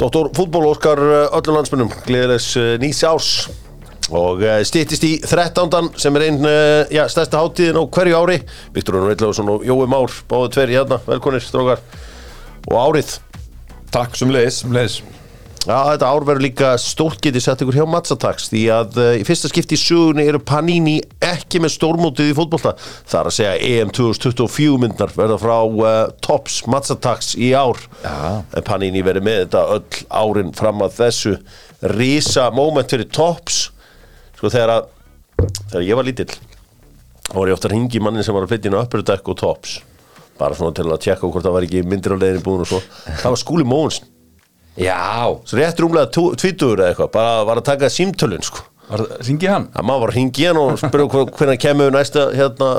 Dóttor fútból Óskar uh, öllum landsmennum gleðilegs uh, nýs árs og uh, stýttist í 13. sem er einn já, stærsta hátíðin á hverju ári Viktor Rúnar Villausson og Jói Már báðu tver hérna, velkonir strókar og árið Takk sem leiðis. Já, þetta ár verður líka stórt getið sett ykkur hjá Matsatax því að uh, í fyrsta skipti í sögunni eru Panini ekki með stórmótið í fótbolta. Það er að segja EM 2024 myndnar verða frá uh, Tops Matsatax í ár. Já. en Panini verður með þetta öll árin fram að þessu risa moment fyrir Tops sko þegar að þegar ég var lítill þá var ég ofta að ringi mannin sem var að flytja inn á Upper Deck og Tops bara svona til að tjekka hvort það var ekki myndir á leiðinni búin og svo. Það var skúli Móns Já, Svo rétt rúmlega tvítugur eða eitthvað bara var að taka símtölun sko Ringi hann? að maður var að ringi hann og spyrja hvernig kemur næsta hérna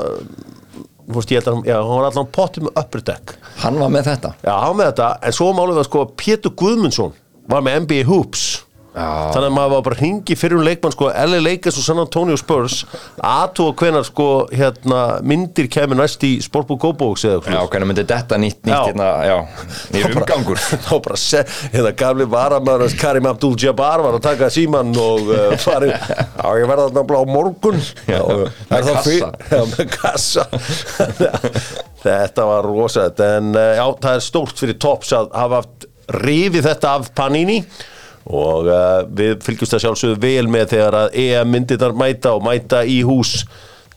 þú veist ég held að hann, já, hann var allan potið með upper deck hann var með þetta. já, hann var með þetta, en svo málum við að sko Pétur Guðmundsson var með NBA Hoops Já. Þannig að maður var bara að ringi fyrir um leikmann sko LA Lakers og San Antonio Spurs aðtúa hvenar sko hérna myndir kemur næst í Sportbook Go-Box eða Já, hvernig myndi þetta nýtt, nýtt hérna, já, nýr umgangur. þá bara hérna gamli varamæður Karim Abdul-Jabbar var að taka síman og uh, farið á ég verða bara á morgun. Já, Og með kassa. já, með kassa. Þetta var rosalegt en uh, já, það er stórt fyrir tops að hafa haft rifið þetta af Panini og uh, við fylgjumst að sjálfsögðu vel með þegar að EM myndirnar mæta og mæta í hús.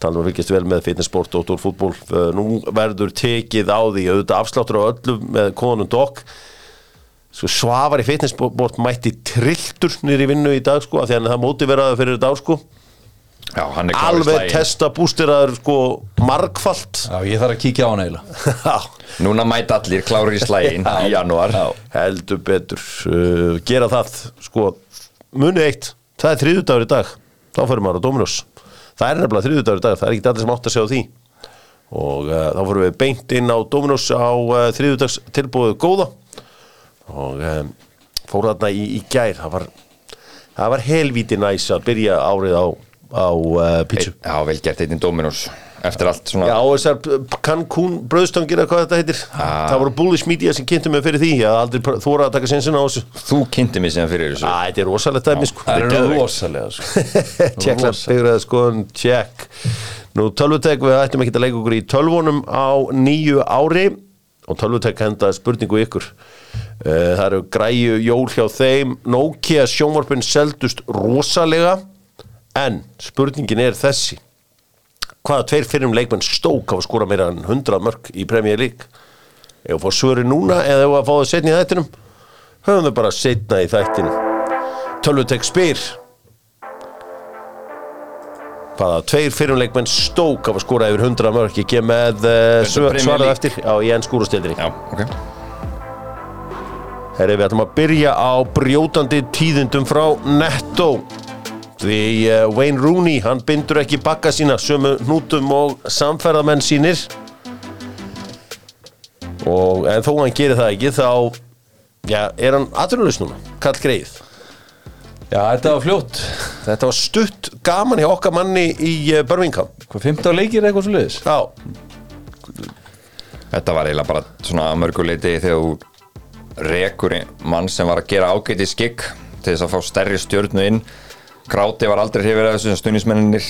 Talum við fylgjast vel með fitnessport og fútból uh, nú verður tekið á því auðvitað afsláttur á öllu með konun dokk. Svo svafar í fitnessport mætti trilltur nýri vinnu í dag sko því að það móti veraði fyrir þetta ár sko Já, alveg testa bústiraður sko margfalt. Já, ég þarf að kíkja á hann eiginlega. Já, Núna mæta allir klárir í slægin í janúar. heldur betur. Uh, gera það sko. Muni eitt, það er þriðudagur í dag. Þá fyrir maður á Dominus það er nefnilega þriðudagur í dag, það er ekki allir sem átt að segja á því. Og uh, þá fyrir við beint inn á Dominus á uh, þriðudags tilbúið góða. Og um, fór þarna í, í gær. Það var, það var helvíti næs að byrja árið á, á uh, pítsu. Já, vel gert eitt í Dominus. Eftir allt svona. Já, þessar Cancún bröðstangir eða hvað þetta heitir. Það voru bullish media sem kynntu mig fyrir því. Að aldrei þóra að taka sinsina á þessu. Þú kynnti mig síðan fyrir þessu. Æ, þetta er rosalegt dæmi sko. Það er rosalega sko. Tjekkla byggraða skoðun, tjekk Nú tölvutek, við ættum ekki að leika okkur í tölvunum á nýju ári. Og tölvutek henda spurningu ykkur. Eh, Það eru græju jól hjá þeim. Nokia sjónvarpin seldust rosalega en spurningin er þessi. Hvaða tveir fyrir leikmenn stók hafa skora meira en 100 mörg í Premier League? Við fá svöri núna eða að fá það setna í þættinum? Höfum við bara setna í þættinum. Tölvutek spyr hvaða tveir fyrirleikmenn stók hafa skorað yfir 100 mörg kem með Premier svarað eftir. Á í enn skúrastildinni Já, ok. Herri, við ætlum að byrja á brjótandi tíðindum frá Netto því uh, Wayne Rooney hann bindur ekki bakka sína sömu hnútum og samferðamenn sínir og en þó hann gerir það ekki þá já, er hann aðrunlaus núna kall greið Já, þetta var fljótt. Þetta var stutt gaman hjá okkar manni í uh, Birmingham. Hvað, 15 leikir eða eitthvað svo liðis? já, Þetta var eiginlega bara svona mörguleiti þegar þú rekur mann sem var að gera ágæti skikk til þess að fá stærri stjörnu inn Gráti var aldrei hrifir af þessu stuðnismenninir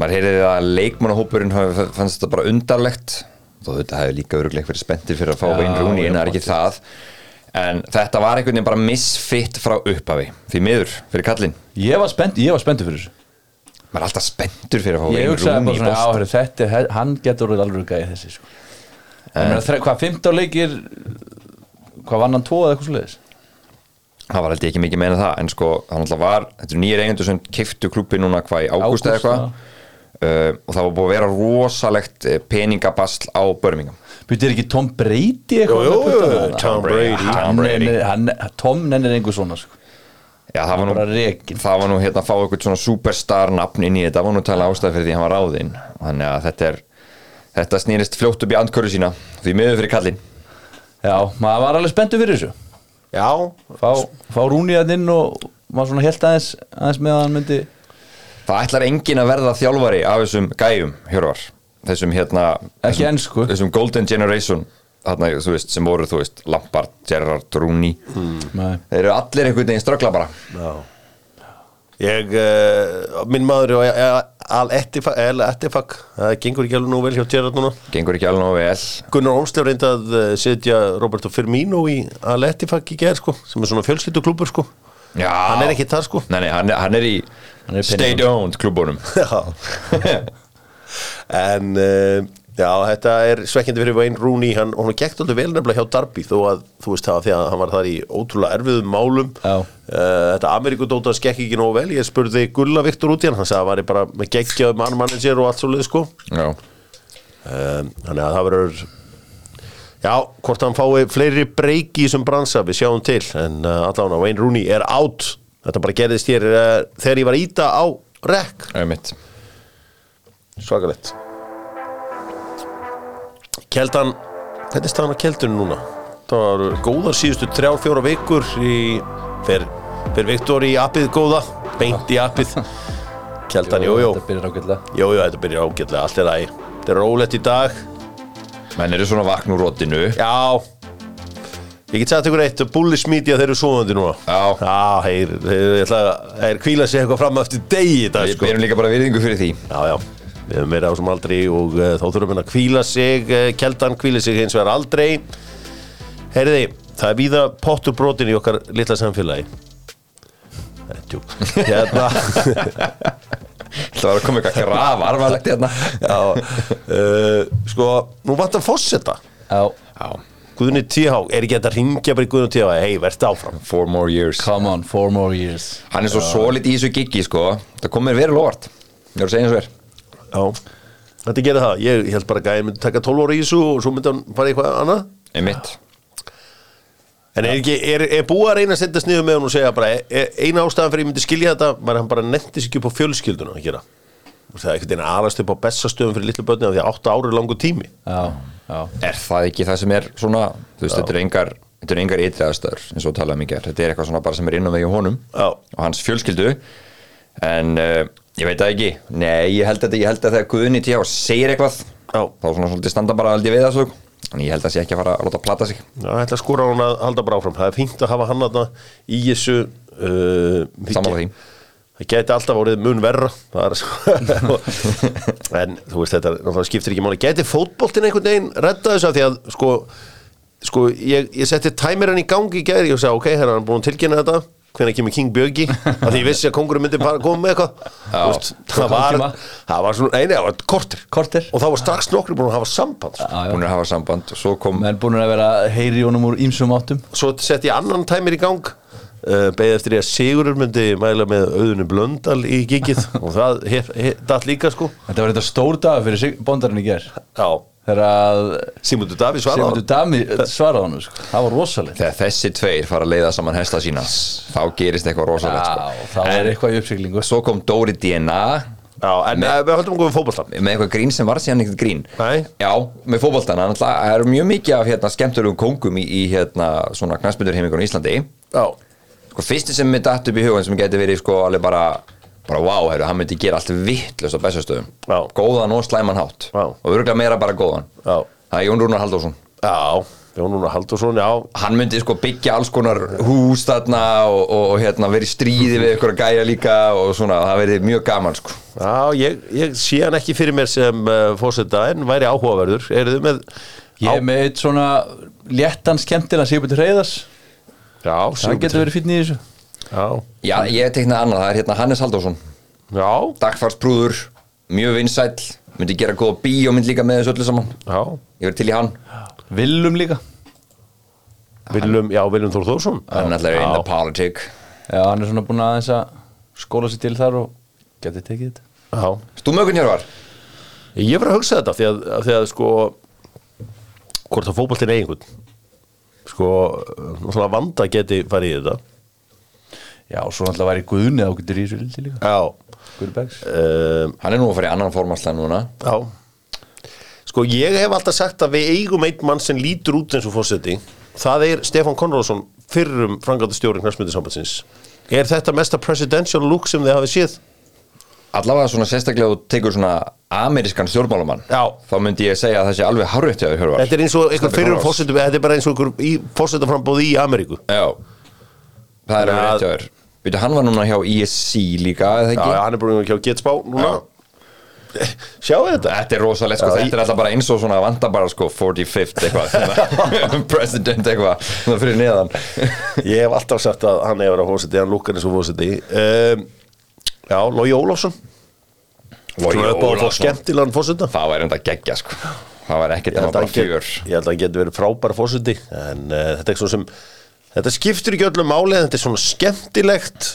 maður heyrði að leikmannahópurinn fannst þetta bara undarlegt. Þó þetta hefði líka örugleik verið spenntir fyrir að fá Vein Rúni en það er ekki það. En þetta var einhvern veginn bara misfitt frá upphafi. Því miður fyrir kallinn. Ég var spennt, spenntur fyrir þessu. Maður er alltaf spenntur fyrir að fá Rúni bara í áhverju þetta, hann getur alveg gæði þessi sko. En þre- Hvað, 15 leikir Hvað vann hann tvo eða eitthvað svo liðis? Það var ég ekki mikið meina það en sko það náttúrulega var, þetta er nýjir eigendur sem kiftu klubbi núna hvað í ágúst eða eitthvað. uh, og það var búið að vera rosalegt eh, peningabasl á Birmingham. Býttir ekki Tom Brady eitthvað Jú, jú, það? Tom Brady. Tom nennir- hann- Tom nennir einhver svona sko. Já, það var nú, það var nú hérna að fá eitthvað svona superstar nafn inn í þetta, var nú tala ástæð fyrir því hann var ráðinn. Þannig að þetta er þetta snýrist fljótt upp í andkörðu sína því miður fyrir kallinn. Já, maður var alveg spenntur fyrir þessu já. Fá, fá Rúni að inn og maður svona held aðeins, aðeins með að hann myndi Það ætlar enginn að verða þjálfari af þessum gæjum, Hjörvar. Þessum hérna Ekki ensku. þessum Golden Generation þarna, þú veist, sem voru, þú veist, Lampard, Gerrard, Rooney. Nei. þeir eru allir einhvern veginn ströggla bara. Já. Ég, uh, minn maður er Al-Ettifak Al-Ettifak, það gengur ekki alveg nú vel hjá Gerrard núna. Gengur ekki alveg nógu vel. Gunnar Olmslev reyndi að eh, setja Roberto Firmino í Al-Ettifak í gerð sko, sem er svona fjölskylduklúbur sko. Já. hann er ekki þar sko. Nei, nei, hann, er- hann er í Hann er í state-owned klubunum Já. En uh, já, þetta er svekkjandi fyrir Wayne Rooney. Hann, hann gekk alltaf vel nefnilega hjá Darby þó að þú veist það því að hann var þar í ótrúlega erfiðum málum. Já. uh, Þetta Amerikudóta skekk ekki nógu vel. Ég spurði Gulla Viktor út í hann. Hann sagði að hann var bara með geggjaðu mannmanager og allt svo leið sko. Já, um, Þannig að það verður Já, hvort hann fái fleiri breyki í þessum bransa, við sjáum til. En uh, allavega Wayne Rooney er out. Þetta bara gerðist hér uh, þegar ég var að íta á rek einmitt. Svakalett Keldan Hvernig er staðan á Keldunum núna? Það var góðar síðustu þrjár, fjóra vikur í, fer, fer Viktor í appið góða beint í appið. Keldan, jú, jú, Þetta byrjar ágætlega. Jú, jú, þetta byrjar ágætlega allt er lægi, þetta er rólegt í dag. Menn eru svona vakn úr rótinu Já. Ég get sagt ykkur eitt, bullish media þeir eru svoðandi núna. Já. Já, þeir, þeir, þeir, þeir, þeir kvíla sig eitthvað fram eftir degi í dag Við sko. erum líka bara virðingu fyrir því. Já, já, við höfum meira á sem aldrei og uh, þá þurfum við að kvíla sig uh, Keldan kvíla sig hins vegar aldrei. Heyriði, það er víða pottur brotin í okkar litla samfélagi. Það er djúk Hérna. Það var að koma eitthvað graf arvalegt hérna. Já, uh, sko, nú vantar fósetta Já, Já, Guðni TH, er ekki þetta að ringja bara í Guðni TH Hei, verðt áfram. Four more years. Come on, four more years. Hann er svo solid í þessu giggi sko. Það kom mér verið lovart Ég er að segja eins og er Já, þetta gerir það. Ég, held bara að ég myndi taka 12 ára í þessu og svo myndi hann fara í eitthvað annað. Einmitt. En er, ekki, er, er búið að reyna að setja sniðu með hann og segja bara, er, eina ástæðan fyrir ég myndi skilja þetta var hann bara nefndi sig ekki upp á fjölskylduna að gera. Það er einhvern veginn aðast upp á bestastöðum fyrir litlu börni af því að 8 ári er langur tími. Já, já. Er það ekki það sem er svona Þú veist, þetta er engar Þetta er engar ytræðastöður eins og talaðum í gerð Þetta er eitthvað svona bara sem er inn á vegi honum Já. og hans fjölskyldu. En uh, ég veit það ekki. Nei, ég held að, ég held að þegar Guðni T.H. segir eitthvað Já. þá svona svolítið standa bara aldrei við það svo en ég held að sé ekki að fara að láta plata sig. Já, það ætla að skora hún að halda bara áfram. Það er fínt að hafa hann þarna í þessu uh, Sammála því. Það geti alltaf orðið mun verra. Það er svo En þú veist þetta, náttúrulega skiptir ekki máli. Geti fótboltinn einhvern veginn redda þessu? Af Því að sko, sko ég, ég setti tæmirinn í gangi í gæri og sagði ok, hérna er hann búin að tilkynna þetta hvenær kemur King Björgi? Af því ég vissi að kongurinn myndi bara koma með eitthvað. Það, var, það var svona, nei, nei, það var kortir Korter. Og það var strax nokkri búin að hafa samband sko. Já, já. Búin að hafa samband. Og svo kom Menn búin að vera heyri honum úr ímsum áttum. Svo sett ég annan tæmir í gang uh, beðið eftir ég að Sigurur myndi mæla með auðunni Blöndal í gigið. Og það hef, hef, datt líka sko. Þetta var þetta stór dag fyrir bóndarinn í ger já, Simundur Davíð svaraði Sigmundur Dami svaraði honum sko. Það var rosalegt. Þegar þessi tveir fara að leiða saman hesta sína þá gerist eitthvað rosalegt sko. Það er eitthvað í uppsiglingu. svo kom Dóri DNA já, en uh, við höldum okkur við fótboltan með eitthvað grín sem var síðan ekkert grín. Nei. já, með hann alltaf það er mjög mikið af hérna, skemmtulegum kóngum í, í hérna, svona knæspindur heimingunum í Íslandi. Já, sko, fyrsti sem mér datt upp í hugan sem geti verið sko, alveg bara, bara wow, heru, hann myndi gera allt vittlust á bestastöðum Já. góðan og slæman hátt. Já. og örgulega meira bara góðan. Já, það er Jón Rúnar Halldórsson. Já Jón Rúnar Halldórsson, já. Hann myndi sko byggja alls konar hús þarna og, og, og hérna, verið stríði við ykkur að gæja líka og svona, það verið mjög gaman sko. Já, ég, ég sé hann ekki fyrir mér sem uh, fósetta en væri áhugaverður. Eru þið með Ég er með eitt svona léttan skemmtilega Sigurbjörn Reyðars Já, Það getur verið fínn í þessu Já, já, ég teiknaði annað, það er hérna Hannes Halldórsson. Já, dagfarsprúður, mjög vinsæll myndi gera góða bíómynd líka með þessu öllu saman. Já. Ég verið til í hann. Villum líka. Viljum, já, Viljum Þór Þórsson hann er alltaf in the politic Já, hann er svona búin aðeins að skóla sér til þar og geti tekið þetta. Já, Stúmögun hér var Ég var að hugsa þetta því að, að því að sko hvort að fótboltin er einhvern. Sko svona vanda geti farið í þetta Já, svo náttúrulega væri Guðni þá getur í þessu lildi líka. Já. Guðbergs um, hann er nú að fara í annan formanslega núna. Já. Sko ég hef alltaf sagt að við eigum einn mann sem lítur út eins og fórseti það er Stefán Konráðsson fyrrum frangatastjóri knæsmyndi sambandsins Er þetta mesta presidential look sem þið hafið séð? allavega svona sérstaklega og tekur svona amerískan stjórnmálamann Já. þá myndi ég segja að það sé alveg Hjörvar. Þetta er eins og fyrir Ross. fórsetum Þetta er bara eins og Ameríku. Já, það er að- rétt hjá þér Veitu, hann var núna hjá ISC líka, eða ekki? já, hann er búin hjá Getspá núna. Sjáu þetta. Þetta er rosalegt, sko, þetta er alltaf bara eins og svona vanda bara sko 45th eitthvað President eitthvað, svona fyrir neðan. Ég hef alltaf sagt að hann hefur að fórseti Hann lukkar eins og fórseti um, Já, Lógi Ólafsson. skemmtilegan fórseta Það var enda geggja, sko. Það var ekkert Ég nema held að bara fjör ég held að hann getur verið frábær fórseti En uh, þetta er svona sem Þetta skiptir ekki öllum máli en Þetta er svona skemmtilegt.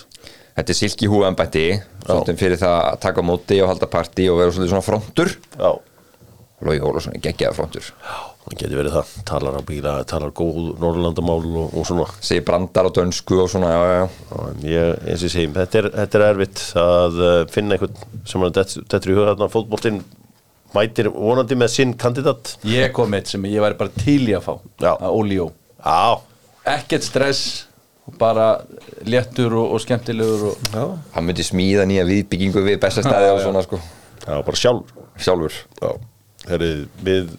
Þetta er silki húambætti Svolítið fyrir það að taka móti og halda partí og vera svona frontur. Já, Logi Ólafsson er geggjaða frontur. Hann getur verið það. Talar á bíla, talar góð Norrlandamál og, og svona. Segir brandar á dönsku og svona já, já, ég, eins og ég segjum, þetta er, þetta er erfitt að uh, finna einhvern sem er þetta í huga þarna fótboltinn mætir vonandi með sinn kandidat. Ég kom eitt sem ég væri bara til í að fá Já. að Óljó Já, Ekkert stress bara léttur og, og skemmtilegur og Hann myndi smíða nýja viðbyggingu við bestastæði og svona sko. Já bara sjálfur Sjálfur Já, herri, við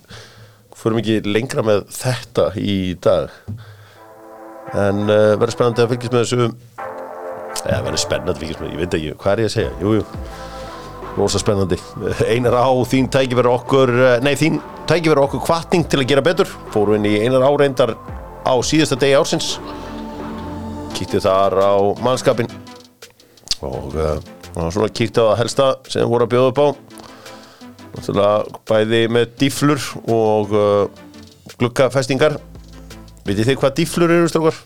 förum ekki lengra með þetta í dag. En uh, verður spennandi að fylgjast með þessu. Eða verður spennandi að fylgjast með, ég veit ekki, hvað er ég að segja? Jú, jú, rosa spennandi. Einar á þín tæki verður okkur eh, nei, þín tæki verður okkur kvartning til að gera betur. Fórum inn í einar áreindar á síðasta degi ársins. Kíkti þar á mannskapin og uh, svona kíkti á það helsta sem voru að bjóða upp á. Náttúrulega bæði með dýflur og uh, gluggafestingar. Vitið þið hvað dýflur eru, strókar?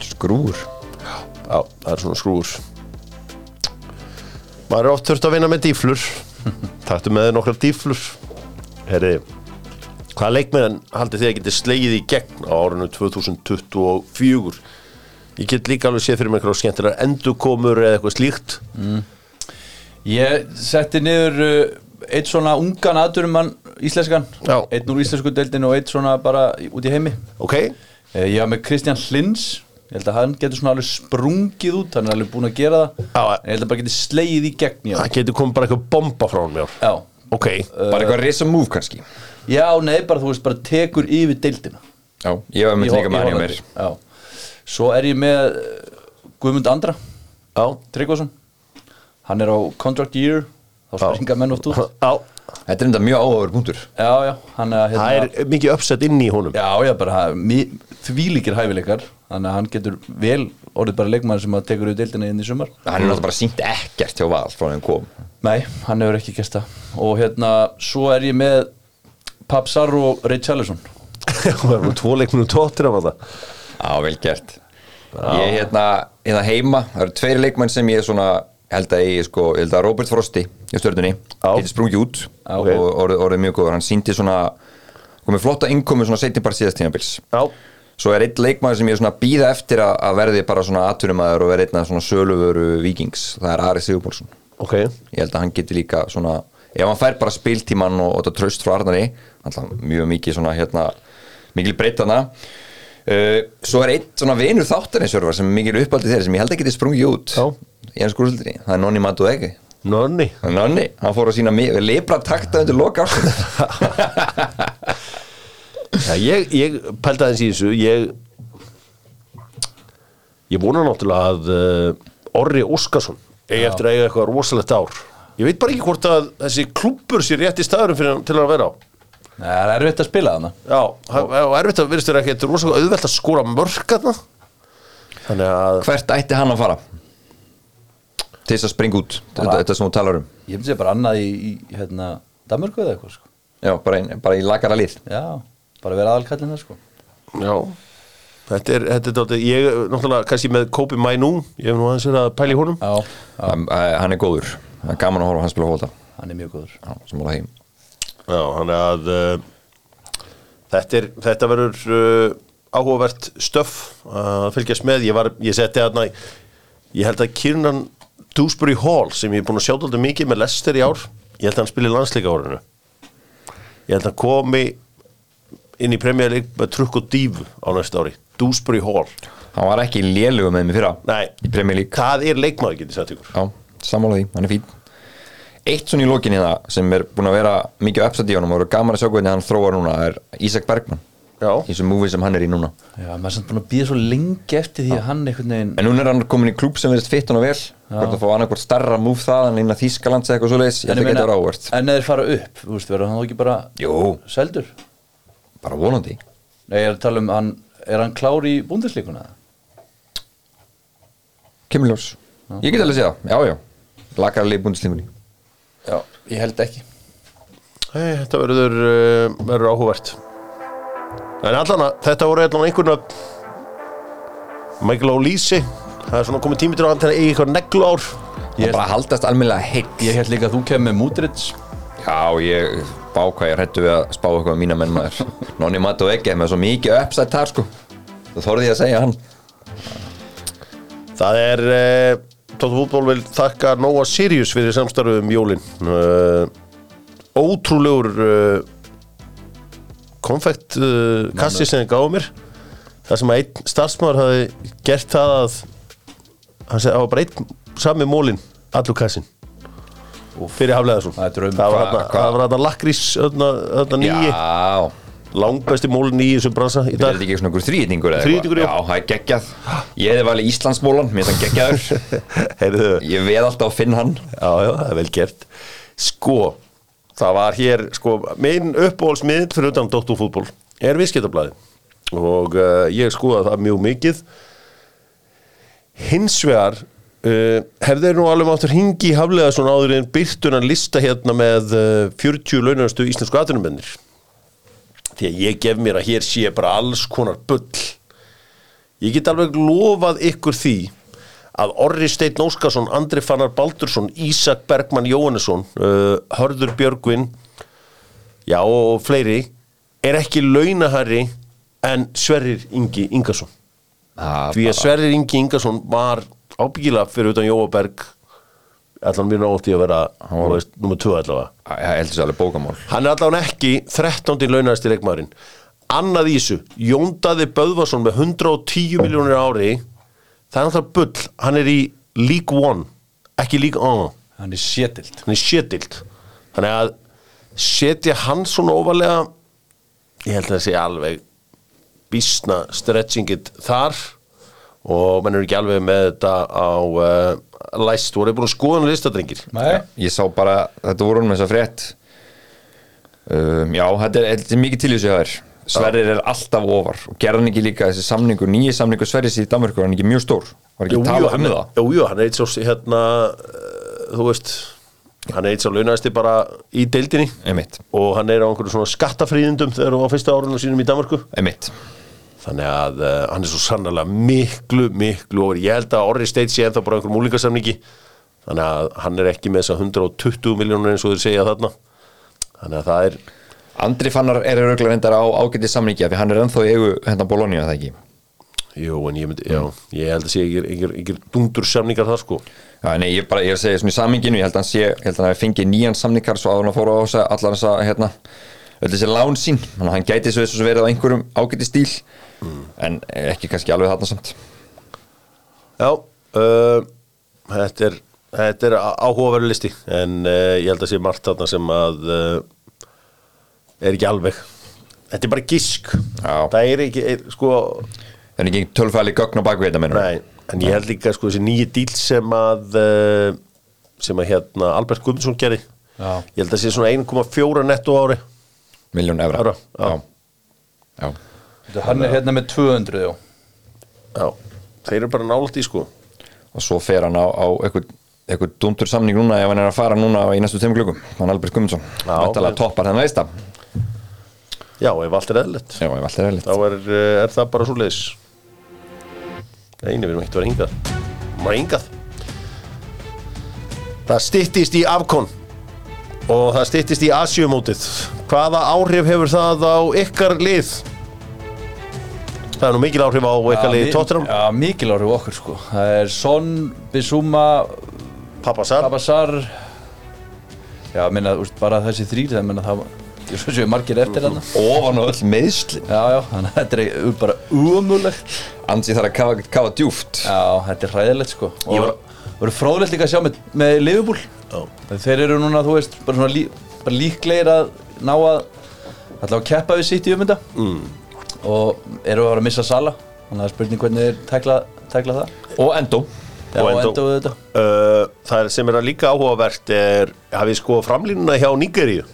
Skrúur Já, það er svona skrúur Maður er oft þurft að vinna með dýflur. Taktu með nokkrar dýflur. Herri, hvaða leikmenn haldið þið að getið slegið í gegn á árinu 2024? Ég get líka alveg séð fyrir mig eitthvað skemmtilega endurkomur eða eitthvað slíkt. Ég setti niður uh, eitt svona ungan aðdurumann íslenskan. Já. Einn úr íslensku deildinu og eitt svona bara út í heimi. Ok, Eh, Ég var með Kristján Hlins Ég held að hann getur svona alveg sprungið út. Hann er alveg búinn að gera það. Já. En ég held að bara getur slegið í gegn það getur komið bara eitthvað bomba frá hann já. Ok, Bara eitthvað risa move kannski Já, nei, bara þú veist, bara tekur yfir deildina. Já, ég var með líka í með hann hjá Hollandi. mér. Já. Svo er ég með eh, Guðmund Andra. Já. Tryggvason. Hann er á contract year Þá springa menn oft út. Já, Þetta er enda mjög áhugaður punktur. Já, já, hann er hérna það er mikið uppsett inn í honum. Já, já, bara mi- þvílíkir hæfileikar Þannig að hann getur vel orðið bara leikmann sem að tekur við deildina inn í sumar. Hann er náttúrulega bara sínt ekkert hjá val frá hann kom. Nei, hann hefur ekki gert það. Og hérna, svo er ég með Papsar og Ray Charlison Það var tvo leikminu tóttir af það Já, vel gert. Ég er hérna, hérna heima. Það eru tveiri leikmenn sem ég svona held að ég sko, ég held að Robert Frosti í stjörnunni, Já. getur sprungið út Já. og orðið, orðið mjög góður, hann síndi svona komið flotta innkomi svona setni bara síðast tímabils. Já, svo er einn leikmaður sem ég er svona býða eftir að, að verði bara svona atvinnumæður og verði einn af svona söluvöru vikings, það er Ari Sigurbólsson ok. Ég held að hann geti líka svona ef hann fær bara spiltíman og, og þetta tröst frá Arnari alltaf mjög mikið svona hérna mikil breytana uh, svo er einn svona vinur þáttarins Hjörvar, sem mikil uppaldið þeirri sem ég held að geti sprungið út Já. í hans skúrstildri, það er Nonni Matuegi. Nonni? Nonni, hann fór að sína lebra takta undir loka Já, ég, ég pældi aðeins í þessu. Ég Ég vona náttúrulega að uh, Orri Óskarsson eigi eftir að eiga eitthvað rosalegt ár. Ég veit bara ekki hvort að þessi klúbbur sé rétt í staðurum fyrir, til að vera á það er erfitt að spila þarna. Já, og erfitt að virðist vera ekki rosalega auðvelt að skora mörkarna Þannig að hvert ætti hann að fara? Til þess að springa út þetta, þetta sem þú talar um. Ég myndi segja bara annað í, í hérna, Danmörku eða eitthvað sko. Já, bara, í- bara í lagara lið. Já, bara vera aðalkallin það sko. Já. Þetta er, þetta er dálítið, ég náttúrulega kannski með Kobi Mainu, ég hef nú aðeins verið að pæla í honum. Já, Hann hann er góður, það er gaman að horfa á hann spila fólta hann er mjög góður. Já, sem ála heim Já, hann er að uh, þetta, er, þetta verður uh, áhugavert stöff að fylgjast með, ég var, ég seti að ég held að Kiernan Dewsbury Hall sem ég er búin að sjá dálítið mikið með Lester í ár, ég held að hann spili landsleika árinu. Ég held að hann komi inn í Premier League með trukk og dífu á næsta ári. Dewsbury Hall. Hann var ekki lélugu með mig fyrra Nei, það er leikmaður getið sagt ykkur. Já, sammála því, hann er fín Eitt svona í lokinni það sem er búin að vera mikið uppsætt í honum og eru gaman að sjá hvernig hann þróar núna er Ísak Bergman Já. í þessum movie sem hann er í núna. Já, maður er samt búin að býða svo lengi eftir því að hann einhvern veginn En núna er hann komin í klúb sem verðist hann og vel. Hvort að fá annarkvort starra múf það en innan Þýskalands eða eitthvað svo leiðis, ég En held ég að geta verið ávert En eða þeir fara upp, þú veist, verður hann þá ekki bara Jú, seldur? bara vonandi. Nei, ég er að tala um, hann, er hann klár í búndislíkuna? Kemur ljós. Ég get alveg að segja það, já já. Lakar að leiða búndislingunni Já, ég held ekki. Hey, þetta verður, uh, verður áhugavert. En allan að þetta voru allan einhvern veginn Michael O'Leasy Það er svona komið tími til að hann til að eiga eitthvað neglu ár Það er bara að haldast almennilega heitt Ég held líka að þú kemur með Múdrits Já, ég bá hvað ég hrættu við að spá eitthvað um mína menn maður. Nonni Matt og ekki með svo mikið uppsætt þar sko. Það þorði ég að segja hann. Það er uh, Tóttu fútból vil þakka Nóa Sirius fyrir samstarfið um jólin. Uh, Ótrúlegur uh, konfekt uh, kassi sem þið gáðu mér. Það sem að einn starfsmaður hafi gert það að hann segi að það var bara einn sami mólin allur kassin fyrir Hafleðarsson Það það var það var þetta lakrís nýji Já, langbæsti mólin nýji sem bransa í er dag. þetta ekki svona einhver þrýðningur eða eitthvað? já. Já, það er geggjað. Ég hefði valið Íslandsmólan, mér finnst hann geggjaður. Heyrðu, Ég veð alltaf að finna hann. Já, já, það er vel gert. Sko, það var hér sko, minn uppbólsmið fyrir utan Dótturfútból er viðskiptablaði og uh, ég skoða það mjög mikið. Hins vegar uh, hefði nú alveg áttur hingi haflega svona áður en byrtunan lista hérna með uh, 40 launastu íslensku atvinnumennir því að ég gef mér að hér sé bara alls konar bull Ég get alveg lofað ykkur því að Orri Steinn Óskarsson, Andri Fannar Baldursson, Ísak Bergmann Jóhannesson, uh, Hörður Björgvin, já og fleiri, er ekki launahæri en Sverrir Ingi Ingarsson. Það Því að Sverrir Ingi Ingarsson var ábyggilega fyrir utan Jóaberg, allan mér nátti að vera, þú veist, nummer 2 allavega. Ég held þessu alveg bókamál. Hann er allavega ekki 13. launæðasti leikmaðurinn. Annað í þessu Jóndaði Böðvarsson með 110 miljónir ári. Það er náttúrulega bull. Hann er í League One Ekki League On Hann er sétild Hann er sétild Þannig að setja hann svona ofalega Ég held að það sé alveg Bísna stretchingit þar Og menn eru ekki alveg með þetta á uh, læst. Voru búin að skoða hann listadrengir Nei, Ég sá bara, þetta voru um þess að frétt. Um, Já, þetta er, þetta er mikið til þessu hér Sverrir er alltaf ofar og gerði hann ekki líka þessi samningur, nýji samningur Sverris í Danmörku var hann ekki mjög stór? Var ekki Jú, jú, talað um það? jú, jú, hann er eitt svo hérna, uh, þú veist hann er eitt svo launæðasti bara í deildinni. Einmitt, og hann er á einhverju svona skattafríðindum þegar hann var fyrsta árunum sínum í Danmarku einmitt þannig að uh, hann er svo sannlega miklu, miklu over, ég held að Orri Steit sé ennþá bara einhverjum úlingasamningi þannig að hann er ekki með þess að 120 miljónur eins og þeir segja þarna. Þannig að það er Andri Fannar er öruglega reyndar á ágæti samningi af því hann er ennþá í eigu hendan Bologna það ekki? Jú, en ég, myndi, já, ég held að sé ekki dundur samningar það sko. Já, nei, ég, bara, ég er að segja svona í saminginu, ég held að hann sé, ég held að hann hafi fengið nýjan samningar svo að hann fór á þess að allar þess að, hérna, öll þessi lán sín, að hann gæti svo þessu verið á einhverjum ágæti stíl, en ekki kannski alveg þarna samt. Já, uh, þetta er, þetta er áhugaverðu listi en uh, ég held að sé margt þarna sem að uh, er ekki alveg þetta er bara gisk Já. það er ekki, er, sko Það er ekki tölfæli gögn á mennur. nei, en ég held líka sko þessi nýji díl sem að uh, sem að hérna Albert Guðmundsson gerði Já. ég held að sé svona 1,4 netto á ári Miljón evra. Evra, já. Já. já. Þetta- hann er hérna með 200 já. já, þeir eru bara nálægt í sko Og svo fer hann á, á eitthvað, eitthvað dúntur samning núna ef hann er að fara núna í næstu tveim klukkum. Hann. Já, Væntanlega ok. toppar þennan veista. já, ef allt er eðlilegt Já, ef allt er eðlitt. þá er, uh, er það bara svo leiðis Nei, við erum ekkert að vera hingað Maður hingað Það styttist í afkon og það styttist í Asiumótið Hvaða áhrif hefur það á ykkar lið? Það er nú mikil áhrif á ykkar lið mi- Tottenham. Já, mikil áhrif okkur sko. Það er Son, Bissúma, Pappa Sar Babasar Já, minna, úst, bara þessi þrýr það minna það Ég svo séu margir eftir þarna. Ofan og öll meðslin. Já, já, þannig að þetta er bara umulegt Ansi þarf að kafa, kafa djúft. Já, þetta er hræðilegt sko. Ég Og var- verður fróðlegt líka að sjá með, með Liverpool. Já. þeir eru núna, þú veist, bara lí, bara líklegir að ná að allavega keppa við sitt í um þetta. Mm. Og eru að vera að missa Sala? Þannig að það er spurning hvernig þeir tækla, tækla það. Og Endo Já, Og Endo. þetta Uh, það er sem er að líka áhugavert er hafið sko framlínuna hjá Nígeríu?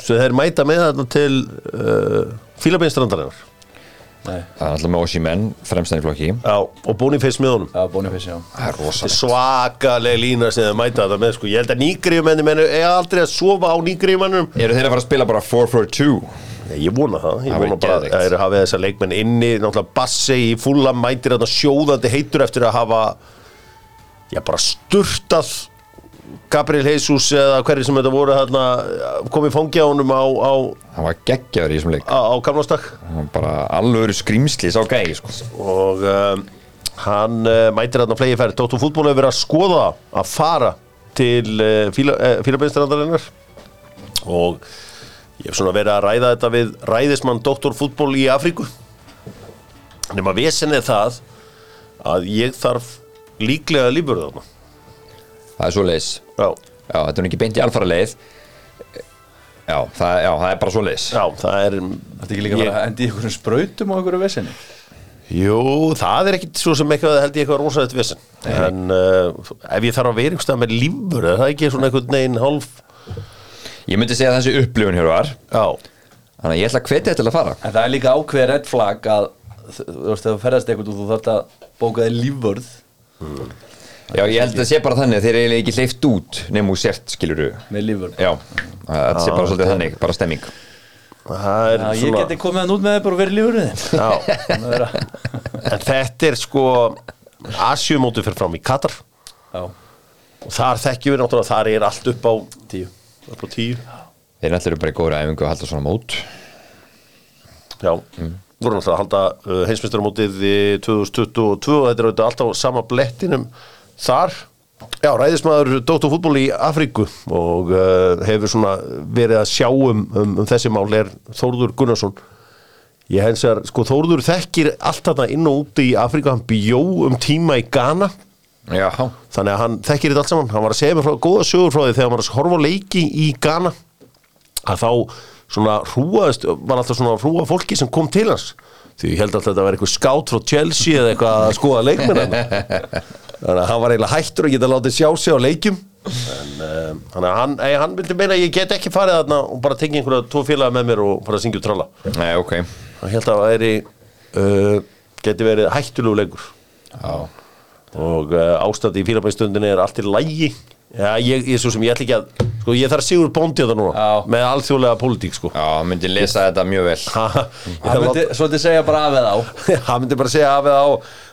Sem þeir mæta með þarna til uh, fílabeinstrandarinnar Nei, Það er alltaf með Oshimen, fremstæðin flokki. Já, og Boniface með honum. Já, Boniface, já. Það er rosalegt. Svakaleg lína sem þeir mæta þetta með sko. ég held að Nígeríumenni menni er aldrei að sofa á Nígeríumennum Eru þeir að fara að spila bara 4-4-2? ég vona það, ég Það vona bara að þeir hafi þessa leikmenn inni. Náttúrulega Bassi í fulla mætir sjóðandi heitur eftir að hafa já bara sturtað Gabriel Jesus eða hverju sem þetta voru þarna komið fangja honum á, á, Það var geggjaður í þessum leik. á, á var bara alvöru skrýmsli sá gægi sko. og um, hann uh, mætir þarna flegi færi Dóttu fútból hefur verið að skoða að fara til uh, fíla, uh, fílabeinstrandarinnar og ég hef svona verið að ræða þetta við ræðismann Dóttur fútból í Afríku. Nema vesen er það að ég þarf líklega lífur þarna Það er svo leiðis já, Já, þetta er ekki beint í alfara leið. Já, það, já, það er bara svo leiðis já, það er Þetta er ekki líka ég, bara að endi í einhverjum sprautum og einhverju vesenni Jú, það er ekkit svo sem eitthvað held ég eitthvað rosalegt vesen. En uh, ef ég þarf að vera einhverstað með lífur er það ekki svona einhvern veginn hálf Ég myndi segja að þessi upplifun hér var. Já. Þannig að ég ætla að hvetja til að fara. En það er líka ákveðið red flag að þú veist, þegar þú ferðast eitthvað og þú þarft að bóka þig lífvörð Já, ég held að það sé bara þannig að þeir eru ekki hleyft út nefnum úr sért, skilur með lífvörð Já, þetta sé bara svolítið þannig, bara stemming. Það er Já, ég geti komið hann út með þið bara verið lífvörðin já, En þetta er sko Asjumóti fyrir fram í Katar. Já, og þar þekkjum við náttúrulega þar er allt upp á tíu. Upp á tíu. Þeir náttúrulega eru bara í góður æfingu að halda svona mót. Já, voru náttúrulega að halda uh, heimsmyndstarmótið í 2022 og þetta er auðvitað alltaf á sama blettinum þar? Já, ræðismæður Dóttu fútból í Afríku og uh, hefur svona verið að sjá um, um, um þessi mál er Þórður Gunnarsson. Ég hens að sko Þórður þekkir allt þarna inn og úti í Afríku, hann bjó um tíma í Ghana. Já, þannig að hann þekkir þetta allt saman. Hann var að segja mér frá góða sögur frá því þegar hann var að horfa á leiki í Ghana að þá svona hrúaðist var alltaf svona hrúa fólki sem kom til hans. Því ég held alltaf að þetta var eitthvað skátt frá Chelsea eða eitthvað að skoða leikmenn þannig að hann var eiginlega hættur að geta látið sjá sig á leikjum. En, um, þannig að hann, ei, hann vildi meina að ég get ekki farið þarna og bara tekið einhverja tvo félaga með mér og fara að syngja og tralla. Nei, ok. Hann held að það væri uh, geti verið hættulegu leikur. Já, og uh, ástandi í fílabæðstundinni er allt í lægi Já, ég, ég, sem ég ætla ekki að sko, ég þarf Sigur Bóndi þetta núna Já. með alþjóðlega pólitík sko. Já, myndi lesa þetta mjög vel. Ha, Hann myndi að- svolítið segja bara af eða á. Hann myndi bara segja af eða á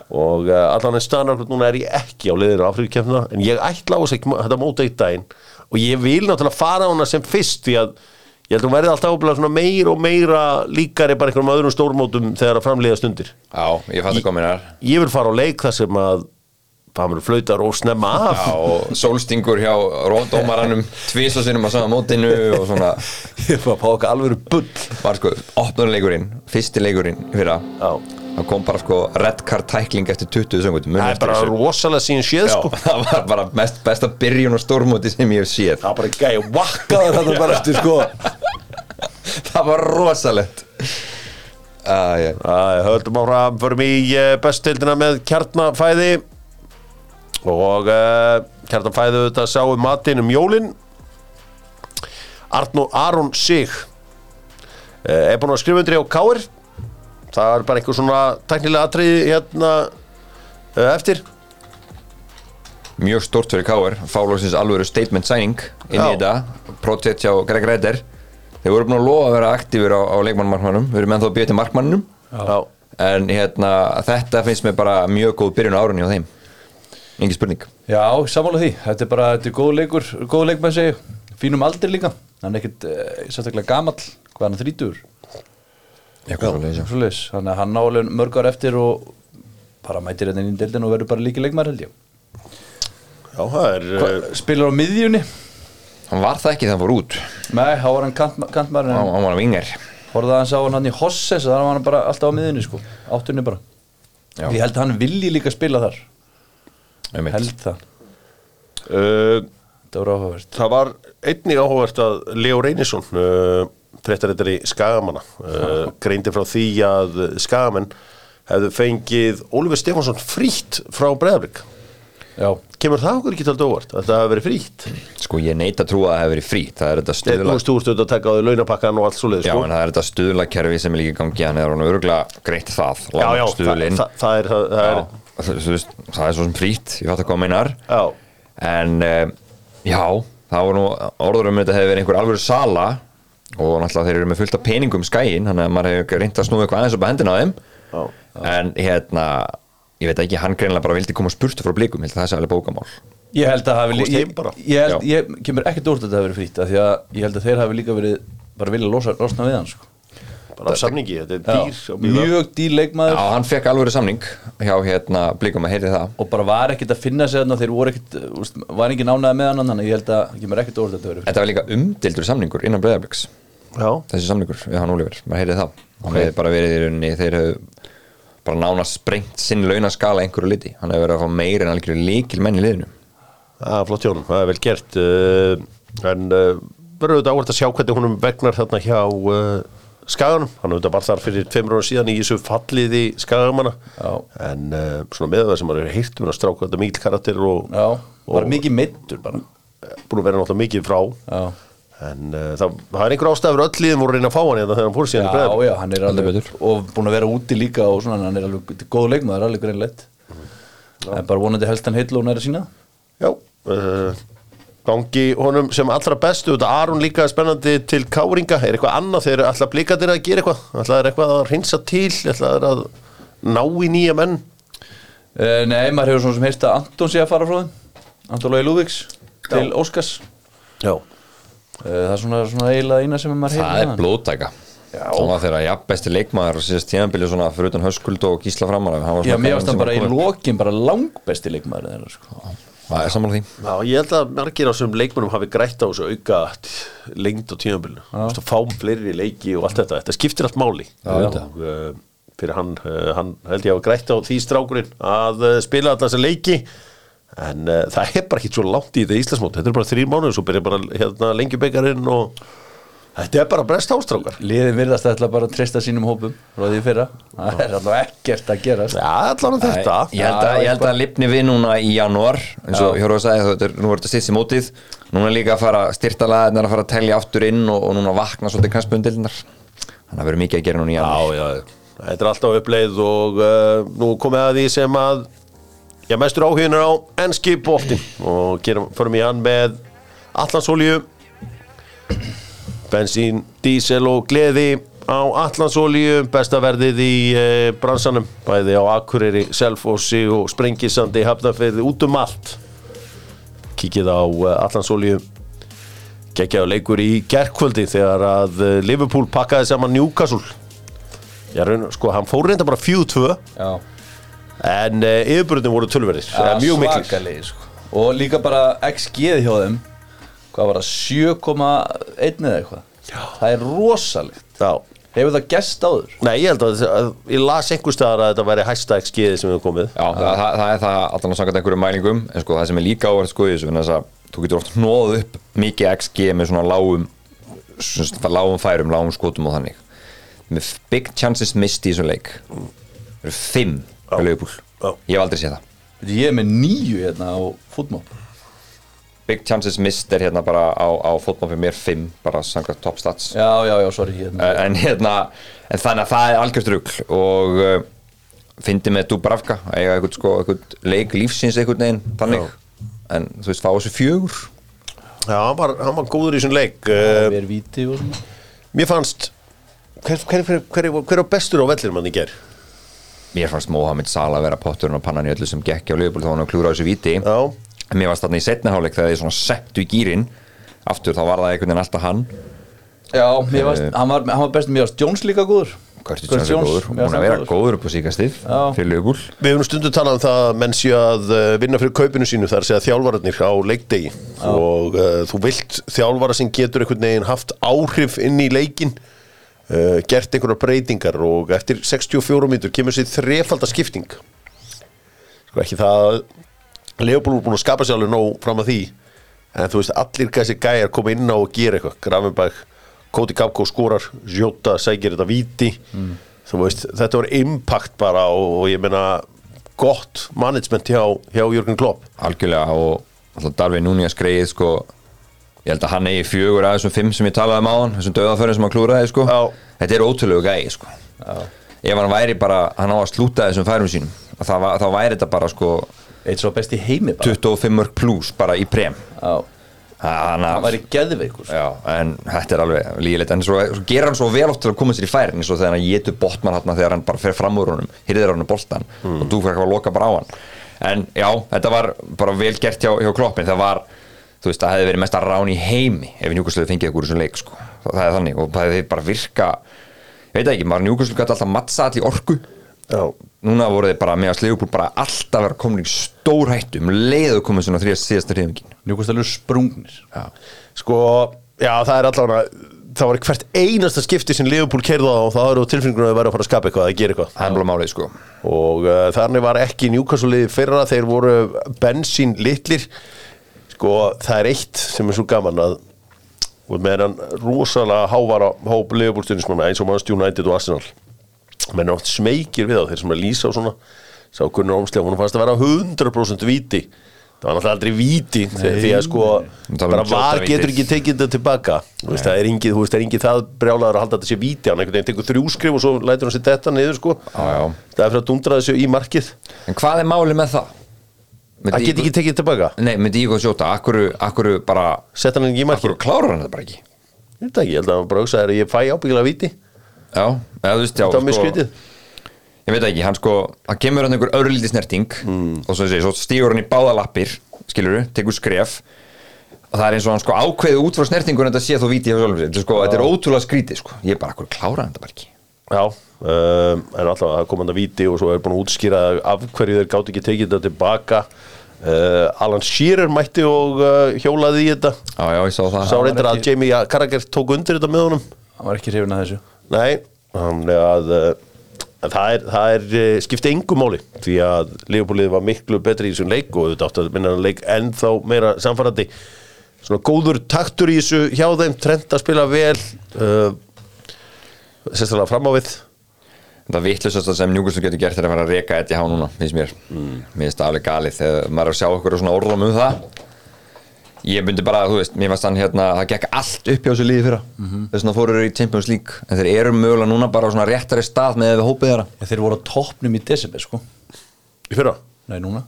og uh, allan en staðan okkur núna er ég ekki á liðinu Afríkukefna en ég ætla á þess að þetta móta eitt daginn. Og ég vil náttúrulega fara á hana sem fyrst því að ég held að hún verði alltaf meira og meira líkari bara einhverjum öðrum stórmótum þegar að framleiða stundir. Já, ég fatt að koma hér ég vil fara á leik þar sem að það mér flautar og snemma af. Já, og sólstingur hjá róndómaranum tvisa sinum á sama mótinu og svona. Ég var að fá okkar alveg bull. Var sko opnurleikurinn, fyrsti þá kom bara sko red card tækling eftir 20 söngutum Það er bara rosalega síðan séð sko. það var bara mest, besta byrjun og stórmóti sem ég hef séð. Það er bara gæði vakkaður þetta bara eftir sko. Það var rosalegt. Höldum áfram, förum í uh, bestildina með kjarnafæði. Og uh, kjarnafæði auðvitað sá um matinn um jólin. Arnó Aron Sig uh, er búin að skrifa undir á Káir það er bara einhver svona teknilega atriði hérna uh, eftir. Mjög stort fyrir Káir fálóksins alvöru statement signing inn í þetta. Project hjá Greg Reiter. Þeir voru búin að lofa að vera aktífur á, á leikmannmarkmannum við erum ennþá að býja til markmannum Já. en hérna, þetta finnst mér bara mjög góð byrjun á árunni á þeim. Engin spurning. Já, sammála því, þetta er bara, þetta er góð leikur góð leikmenn segi, fínum aldri líka. Hann er ekkert, uh, sérstaklega gamall hvað hann þrítur þannig að hann nálega mörg ár eftir og bara mætir hérna inn í deildin og verður bara líki leikmær held ég. Já, það er uh, spilar á miðjunni? Hann var það ekki þegar hann fór út. Nei, þá var hann kant, kantmæður hann, var vingar horfði að hann sá hann í Hosses þannig var hann bara alltaf á miðjunni sko. Áttunni bara. Já. ég held að hann vilji líka spila þar. Einmitt. held það. Uh, Það var áhugavert. Það var einnig áhugavert að Leo Reynisson uh, fréttaritari Skagamanna uh, greindi frá því að Skagamenn hefðu fengið Ólfur Stefánsson frítt frá Breiðabrik Já, Kemur það okkur ekki taldið óvart að það hefði verið frítt? Sko ég neita að trúa að það hefur verið frýtt Það er þetta stuðla þú auðvitað að taka á því launapakkan og allt svoleiðis Já, sko? en það er þetta stuðlakerfi sem er líka í gangi Hann er hann örgulega greitt það já, já það, það, það er, það, það er Já, það er svo sem frýtt Ég fatt að meinar Já, En um, já, það var nú orður um þetta hefur verið einhver alvöru sala Og náttúrulega þeir eru með fullt af peningum skæin Þannig að maður hefur reynt að snúa eitthvað aðeins upp að hendina á þeim já, En hérna, ég veit ekki, hann greinlega bara vildi koma spurtu frá blikum Held að það sé alveg bókamál ég held að hafi heim bara. ég, ég, held, ég kemur ekkert úr þetta að hafi verið frýtt af Því að ég held að þeir hafi líka verið bara vilja losa, losna við hann sko. Bara af samningi, þetta er dýr. Mjög dýr leikmaður. Já, hann fekk alvöru samning hjá hérna blikum að heyri það? Og bara var ekkert að finna sig þarna þeir voru ekkert, úst, var engin ánæði með hann þannig að ég held að það kemur ekkert þetta að vera frýtt Þetta var líka umdildur samningur innan Breiðabliks. Já, þessi samningur við hann Oliver, maður heyrið það. Hann hefði bara verið í rauninni, þeir hefðu bara nánast sprengt sinn launaskala einhverju liti, hann hefði verið að fá meira en algjörðu líkil menn í liðinu. Er flott hjónum, það er vel gert uh, En uh, verður auðvitað áhvert að sjá hvernig húnum vegnar þarna hjá uh, Skaganum. Hann auðvitað bara þar fyrir tveimur ára síðan í þessu falliði Skagamanna. Já. En uh, svona með það sem maður er heyrt um að stráka þetta mikil karakter og Já, bara mikið meittur bara. Búin að vera náttúrulega mikið frá. Já, En uh, það, það er einhver ástæður öll liðin voru að reyna að fá hann hérna þegar hann fór síðan í já, Breiðablik. já, hann er alveg og búin að vera úti líka og svona, hann er alveg er góð leikmaður, alveg greinleitt en bara vonandi helst hann heill og næra sína. Já, uh, gangi honum sem allra bestu. Þetta Aron líka er spennandi til Káringa. Er eitthvað annað? Þegar alltaf blikandir að gera eitthvað? Alltaf er eitthvað að reynsa til? Alltaf er að ná í nýja menn? Uh, Nei, maður hefur svona sem heyrst að Anton sé að fara frá þeim. Anton Lói Lúvíks til Óskars. Já, uh, það er svona, svona eiginlega eina sem maður það heyrir er blóðtæka. Það var þegar ja, besti leikmaður og síðast tíðanbili svona fyrir utan höskuld og gísla framar Já, mér varst hann bara í lokin bara langbesti leikmaður þeirra, sko. Það er samanlega því? Já, ég held að margir á þessum leikmennum hafi grætt á þessu auka lengd á tímabilinu. Þú veist, að fá fleiri leiki og allt þetta. Þetta skiptir allt máli. Og uh, fyrir hann, uh, hann held ég hafa grætt á því strákurinn að uh, spila alltaf þessa leiki. En það er bara ekki svo langt í þetta Íslandsmót. Þetta er bara þrýr mánuður, svo byrja bara hérna, lengjubekarinn og þetta er bara brest ástrákar Liðin virðast ætla bara að treysta sínum hópum frá því fyrra. Það er alltaf ekkert að gerast. Já, allan þetta. Ég held að, ég held að lifni við núna í janúar eins og Hjörður sagði, þetta er, nú er þetta í mótið. Núna líka að fara styrtalaðin að fara að telja aftur inn og, og núna vakna svolítið knastbundildnar þannig að verður mikið að gera núna í janúar. Já, já, þetta er alltaf uppleið og uh, nú komið að því sem að já, mestur áhugin er á enski bóftin og gerum, bensín, dísel og gleði á allansólju besta verðið í uh, bransanum bæði á Akureyri, Selfossi og Sprengisandi hafnafyrði út um allt. Kikið á uh, allansólju geggjaðu leikur í gerkvöldi þegar að uh, Liverpool pakkaði saman Newcastle. Já, raun, sko, hann fór reynda bara 4-2 Já, en uh, yfirburðin voru tölverir ja, mjög miklir. svakalegi, sko. Og líka bara XG hjá þeim Hvað var það, 7,1 eða eitthvað Já. Það er rosalegt Já. Hefur það gest áður? Nei, ég held að, að ég las einhver staðar að þetta væri hæsta XG sem við komið Já, það, það, það er það allan að sanga einhverju mælingum en sko það sem er líka áverð sko í þessu vegna þess að þú getur oft hnóð upp mikið XG með svona lágum svona lágum færum, lágum skotum og þannig með big chances missed í þessum leik það eru fimm Já. með lögbúl, Já. ég hef aldrei séð það Ég er með nýju hérna á fútmál big chances missed er hérna bara á, á fótmál fyrir mér fimm, bara samkvæmt top stats. Já, já, já, sorry hérna. Eh, en hérna en þannig að það er algjörst rugl og uh, fyndi með Dubravka að eiga eitthvað, sko, eitthvað leik lífsins einhvern veginn þannig. En þú veist, fá þessu fjögur. Já, hann var, hann var góður í þessum leik. Það uh, er víti og svona. Mér fannst hver, hver, hver, hver, hver á bestur á vellir mann í ger? mér fannst Mohamed Salah vera potturinn á pannan í öllu sem gekk á Liverpool þá hann klúra á þessu viti Já, en mér varst þarna í setna hálfleik þegar þið svona settu í gýrin aftur þá var það einhvern veginn alltaf hann. Já, mér varst, hann var, hann var best, mér varst Jones líka góður. Curtis Jones er góður, búin fannst að hann vera góður. góður upp á síkastið Já. fyrir Liverpool. Við höfum stundu talað um það að menn sé að uh, vinna fyrir kaupinu sínu þar segja þjálfararnir á leikdegi. Og uh, þú vilt þjálfara sem getur einhvern veginn haft áhrif inn í leikin uh, gert einhverjar breytingar og eftir 64 mínútur kemur sér þrefalda skipting. Sko ekki það Leopold er búin að skapa sér alveg nóg fram að því. En þú veist, allir þessi gæjar koma inn á og gera eitthvað. Gravenberg, Koti Kapko skorar Jota sækir þetta víti. Þú veist, þetta var impact bara og, og ég meina gott management hjá, hjá Jörgen Klopp. Algjörlega og alltaf Darvin Núni að skreið sko. Ég held að hann eigi fjögur af þessum fimm sem ég talaði um á hann þessum döðaförðin sem hann klúraði sko. Já. þetta er ótrúlegu gæi sko. Ef hann væri bara, hann á að slúta þessum færum sínum þá væri þetta bara sko Eitt svo best í heimi bara. 25 mörg pluss bara í prem. Já, það væri geðveikur. Já, en þetta er alveg lígilegt. En svo, svo gerir hann svo vel oft til að koma sér í færin eins og þegar hann getur botman hann þegar hann bara fer fram úr honum, hýrðir hann boltan og þú fyrir eitthvað að loka bara á hann. En já, þetta var bara vel gert hjá, hjá kloppin. Það var, þú veist, það hefði verið mest að rán í heimi ef njúkastlegu fengið ykkur úr þessum leik sko. það, er þannig og það hefði bara virka ég veit ekki, maður njúkastlegu gæti alltaf mattsa allir orku. Já, núna voru þeir bara með að slegupúl bara alltaf vera komin í stór hættu um leiðu komið svona þrjast síðasta hreyfingin. Njúkastalur sprungnir. Sko, já það er allavega það var hvert einasta skipti sem Leopold keirði á og það eru tilfinningunum að væri að fara að skapa eitthvað að gera eitthvað. Það er málið sko. Og uh, þannig var ekki Newcastle-liði fyrra, þeir voru bensín litlir. Sko það er eitt sem er svo gaman að og með hann rosalega hávara hóp Leopold-stunismanna eins og Manchester United og Arsenal menn er oft smekir við á þeir sem er að lýsa og svona. Sá Gunnar Ómslega, hún fannst að vera 100% víti. Það var náttúrulega aldrei víti því, því að sko, talum um bara var getur ekki tekið þetta tilbaka. Þú veist, það er engið, þú veist, það er engið það brjálaður að halda þetta sé víti, hann einhvern veginn tekur þrjúskrif og svo lætur hann sér þetta niður sko. Já, já. það er fyrir að dundra þessu í markið. En hvað er málið með það? Það get ekki tekið tilbaka? Nei, myndi ég góð sjóta, akkur, akkur bara Sett hann ekki í Akkur markið? klárar hann þetta bara ekki? Veit ekki, ég held að hann bara viti Já, eða þú veist, já Þetta var mjög skrítið. Ég veit ekki, hann sko, það kemur hann einhver örlítið snerting Mm. og svo, sé, svo stígur hann í báða lappir skilur tekur skref. Og það er eins og hann sko ákveði út frá snertingur en þetta sé þú víti hjá sjálfum sér. Sko, þetta er ótrúlega skrítið sko. Ég er bara, akkur klárar hann þetta bara ekki. Já, um, en alltaf að koma hann að viti og svo er búin að útskýra af hverju þeir gátt ekki tekið þetta tilbaka. Uh, Alan Shearer mætti og uh, hjólaði í þetta. Já, já, ég sá það. Sá reyndar að Jamie Carragher tók undir þetta með honum. Hann var ekki hrifin að þessu Nei, þannig að en það er, það er uh, skipti engu máli því að Leopoldið var miklu betri í þessum leik og þetta átti að minna hann leik ennþá meira samfærandi svona góður taktur í þessu hjá þeim trend að spila vel uh, sérstaklega fram á við. Það vittlusast sem Njúkastur getur gert er að fara að reka Eddie Há núna, finnst mér. Mér finnst það alveg galið þegar maður er að sjá okkur svona orðum um það Ég myndi bara, þú veist, mér fannst hann hérna það gekk allt upp hjá þessu liði fyrra. Þess vegna fóru þeir í Champions League. En þeir eru mögulega núna bara á svona réttari stað með við hópið þeirra. En þeir voru á toppnum í desember sko. Í fyrra? Nei, núna.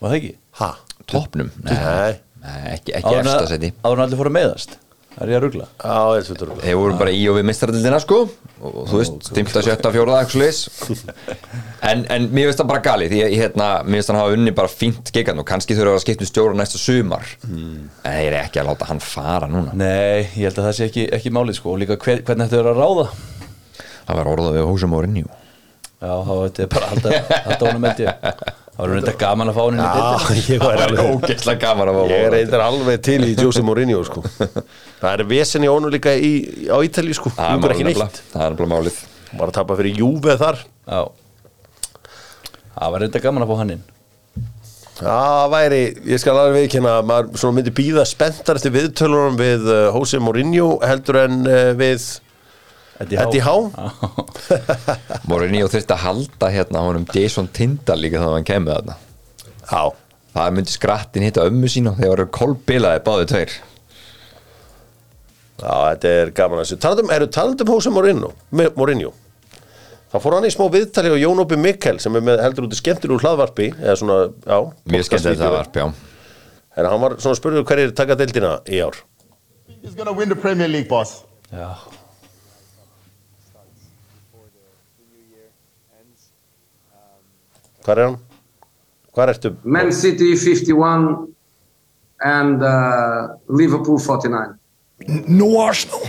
Var það ekki? ha? Toppnum? Nei, Nei. Nei ekki, ekki efsta að- seti áður en allir fóru að meiðast Það er ég að rugla. Já, ég veit það Þeir voru bara í og við mistradildina sko. Og þú veist, 5. 7. 4. eitthvað leis en, en mér finnst það bara gali því að hérna, mér finnst hann hafa unni bara fínt gigan og kannski þurfa að skipta um stjóra næsta sumar. En þeir eru ekki að láta hann fara núna. Nei, ég held að það sé ekki, ekki málið sko. Og líka hver, hvernig þetta er að ráða? Það var orðað við hósum og rinjú Já, þá þetta er bara að halda, ég Það var reynda gaman að fá deildina. ég var ógeðslega gaman að fá Ég er reyndar alveg til í Jose Mourinho sko. Það er vesen í ónu líka í, á Ítali sko. það er ekki málið það er málið. Bara að tapa fyrir Júve þar. Já. Það var reynda gaman að fá hann inn. Það væri, ég skal alveg að maður myndi býða spenntar eftir viðtölunum við uh, Jose Mourinho heldur en uh, við Eddie Howe. Morinni og þurfti að halda hérna honum Jason Tindal líka þannig að hann kemur þarna. Já, það myndi skrattin hitta ömmu sína þegar kolbilaði báði tveir. Já, þetta er gaman að þessu. Talandum, eru talandum Me- Mourinho Það fór hann í smá viðtali og Jón Ópi Mikkel sem er með heldur út í skemmtilegu hlaðvarpi eða svona, já mjög skemmt þetta var, já. Herra, hann var svona spurður hverjir taka deildina í ár. He's going to win the Premier League, boss. Já Hvað er hann? Hvað ertu? Man City 51 and uh, Liverpool 49. No Arsenal.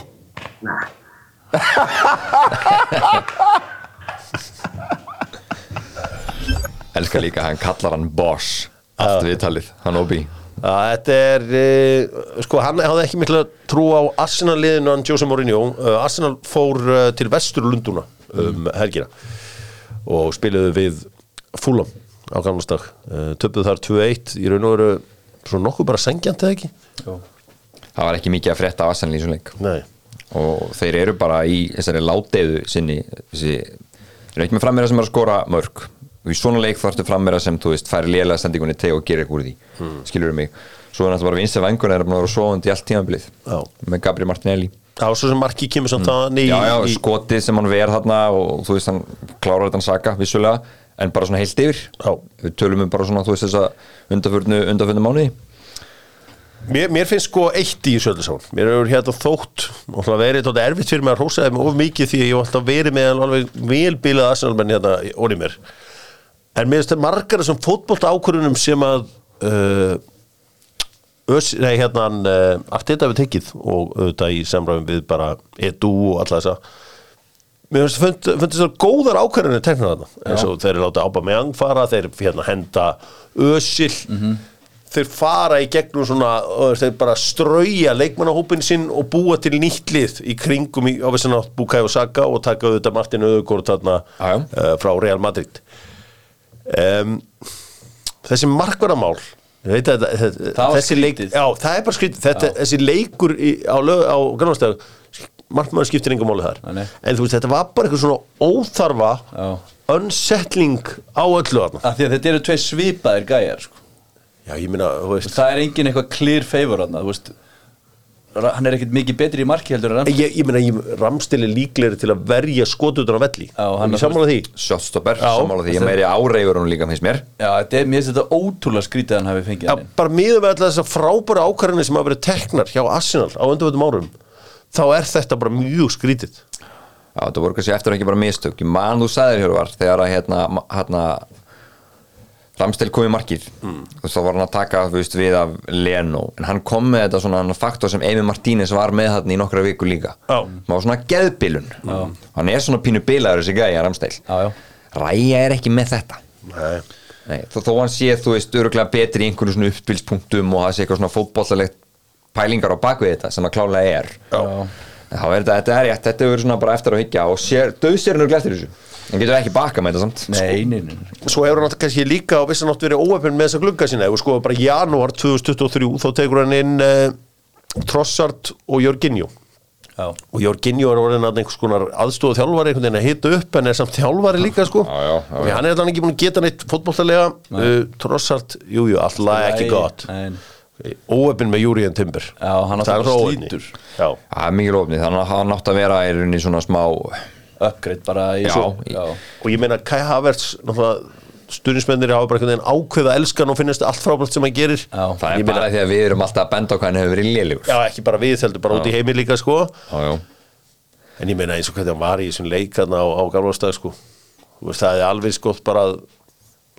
Nah. elskar líka, hann kallar hann boss allt viðtalið, hann Obi Já, þetta er, uh, sko, hann hafði ekki mikla trú á Arsenal-liðinu hann Jose Mourinho. Uh, Arsenal fór uh, til Vesturlunduna um helgina og spiluðu við Fulham á gamlastak uh, töpuð þar 2-1 í raun og veru svona nokkuð bara sengjant eða ekki? Jú. það var ekki mikið að frétta af í þessum leik. Nei, og þeir eru bara í þessari láteiðu sinni þessi, þeir eru ekki með frammeira sem er að skora mörg og í svona leik þarftu frammeira sem þú veist færi lélega sendingunni teg og gerir eitthvað úr því. Hmm. skilur mig, svo er náttúrulega bara vinstið vengur er að vera svoðandi í allt tímabilið. Já. með Gabriel Martinelli. Á svo sem marki kemur samt mm. já, já, í skotið sem hann ver þarna og þú veist hann klárar þetta saka vissulega, en bara svona heilt yfir. Já. við tölum um bara svona þú veist þessa undarförnu, undarförnu mánuði. Mér, mér finnst sko eitt í sán Mér hefur hérna þótt og það verið tótt erfitt fyrir mig að hrósa þeim of mikið því að ég hef alltaf verið með alveg velbílað arsenalmenn hérna orðið mér. En mér finnst það margar þessum fótbolta ákvörunum sem að uh, ös, nei, hérna uh, allt þetta við tekið og auðvitað í samræðum við bara edu og alla þessa Mér finnst það góðar ákvörunir teknar þarna. Eins og þeir eru látið ába með angfara þeir hérna henda ösil þeir fara í gegnum svona þeir bara strauja leikmannahópin sinn og búa til nýtt lið í kringum í ávissan átt Bukai og Saka og taka auðvitað Martin Öðugård þarna uh, frá Real Madrid. Um, þessi markvarðamál þetta- var þessi leik, já, það er bara skrítið. Þetta, þessi leikur í, á, á grannastæðu markmaður skiptir engum máli þar Nei, nei. en þú veist, þetta var bara eitthvað svona óþarfa Já. unsettling á öllu þarna Af því að þetta eru tvei svipaðir gæjar sko. já, ég meina, þú veist það er engin eitthvað clear favor hann þú veist Ra- hann er ekkert mikið betri í marki heldur en Ramsey Ég, ég meina, ég ramstili líklegri til að verja skotutur á velli Já, hann Ég er- sammála því shotstopper, Já. sammála því, ég meiri áreigur hún líka finnst mér Já, þetta er, mér finnst þetta ótrúlega skrítið að hann hafi fengið Já, hann inn. bara miðum við alltaf þessar frábæra ákvarðinni sem hafa verið teknar hjá Arsenal á undanvöldum árum þá er þetta bara mjög skrítið Já, þetta voru kannski eftir ekki bara mistök Ég man þú sagðir hér var þegar að hérna, hérna Ramstel kom í markið Mm. og þá var hann að taka þú veist, við af Leno en hann kom með þetta svona faktor sem Emi Martínez var með hann í nokkra viku líka Já. Það var svona geðbilun hann er svona pínu bilaður þessi gæja Ramstel Já, já. Ræja er ekki með þetta Nei. Nei, þó, þó hann sé þú veist öruglega betri í einhverju svona uppspilspunktum og það sé eitthvað svona fótbollalegt pælingar á bakvið þetta sem það klálega er Já. En þá er þetta, þetta er rétt, þetta er verið svona bara eftir að hyggja og sér, döðsér hann eftir þessu en getur ekki baka með þetta samt Nei, nei, nei, nei. Svo hefur hann kannski líka á vissan átt verið óöfn með þessa glugga sína ef við skoðum bara janúar 2023 þá tekur hann inn uh, Trossard og Jorginho Já. og Jorginho er orðin að einhvers konar aðstóðu þjálfari einhvern veginn að hita upp en er samt þjálfari líka sko Já, já, já, og já. hann er allan ekki búin að geta neitt fótbolltalega uh, Trossard, jújú, jú, alltaf ekki gott nei. Óöfn með Júri en Timber. Já, hann er bara svo óefni. slítur. Já, Það er mikið lofnið, þannig að hann átt að vera í rauninni svona smá Upgrade bara í Já, svo í- Já, og ég meina Kai Havertz stuðnismennir hafa bara einhvern veginn ákveða að elska hann og finnast allt frábært sem hann gerir. Já. Það Ég er meina- bara því að við erum alltaf að benda á hvað hann hefur verið lélugur Já, ekki bara við heldur, bara út í heimi líka sko. Já, já. En ég meina eins og hvernig hann var í þessum leik þarna á, á gamlastað sko. Þú veist, það er alveg skott bara að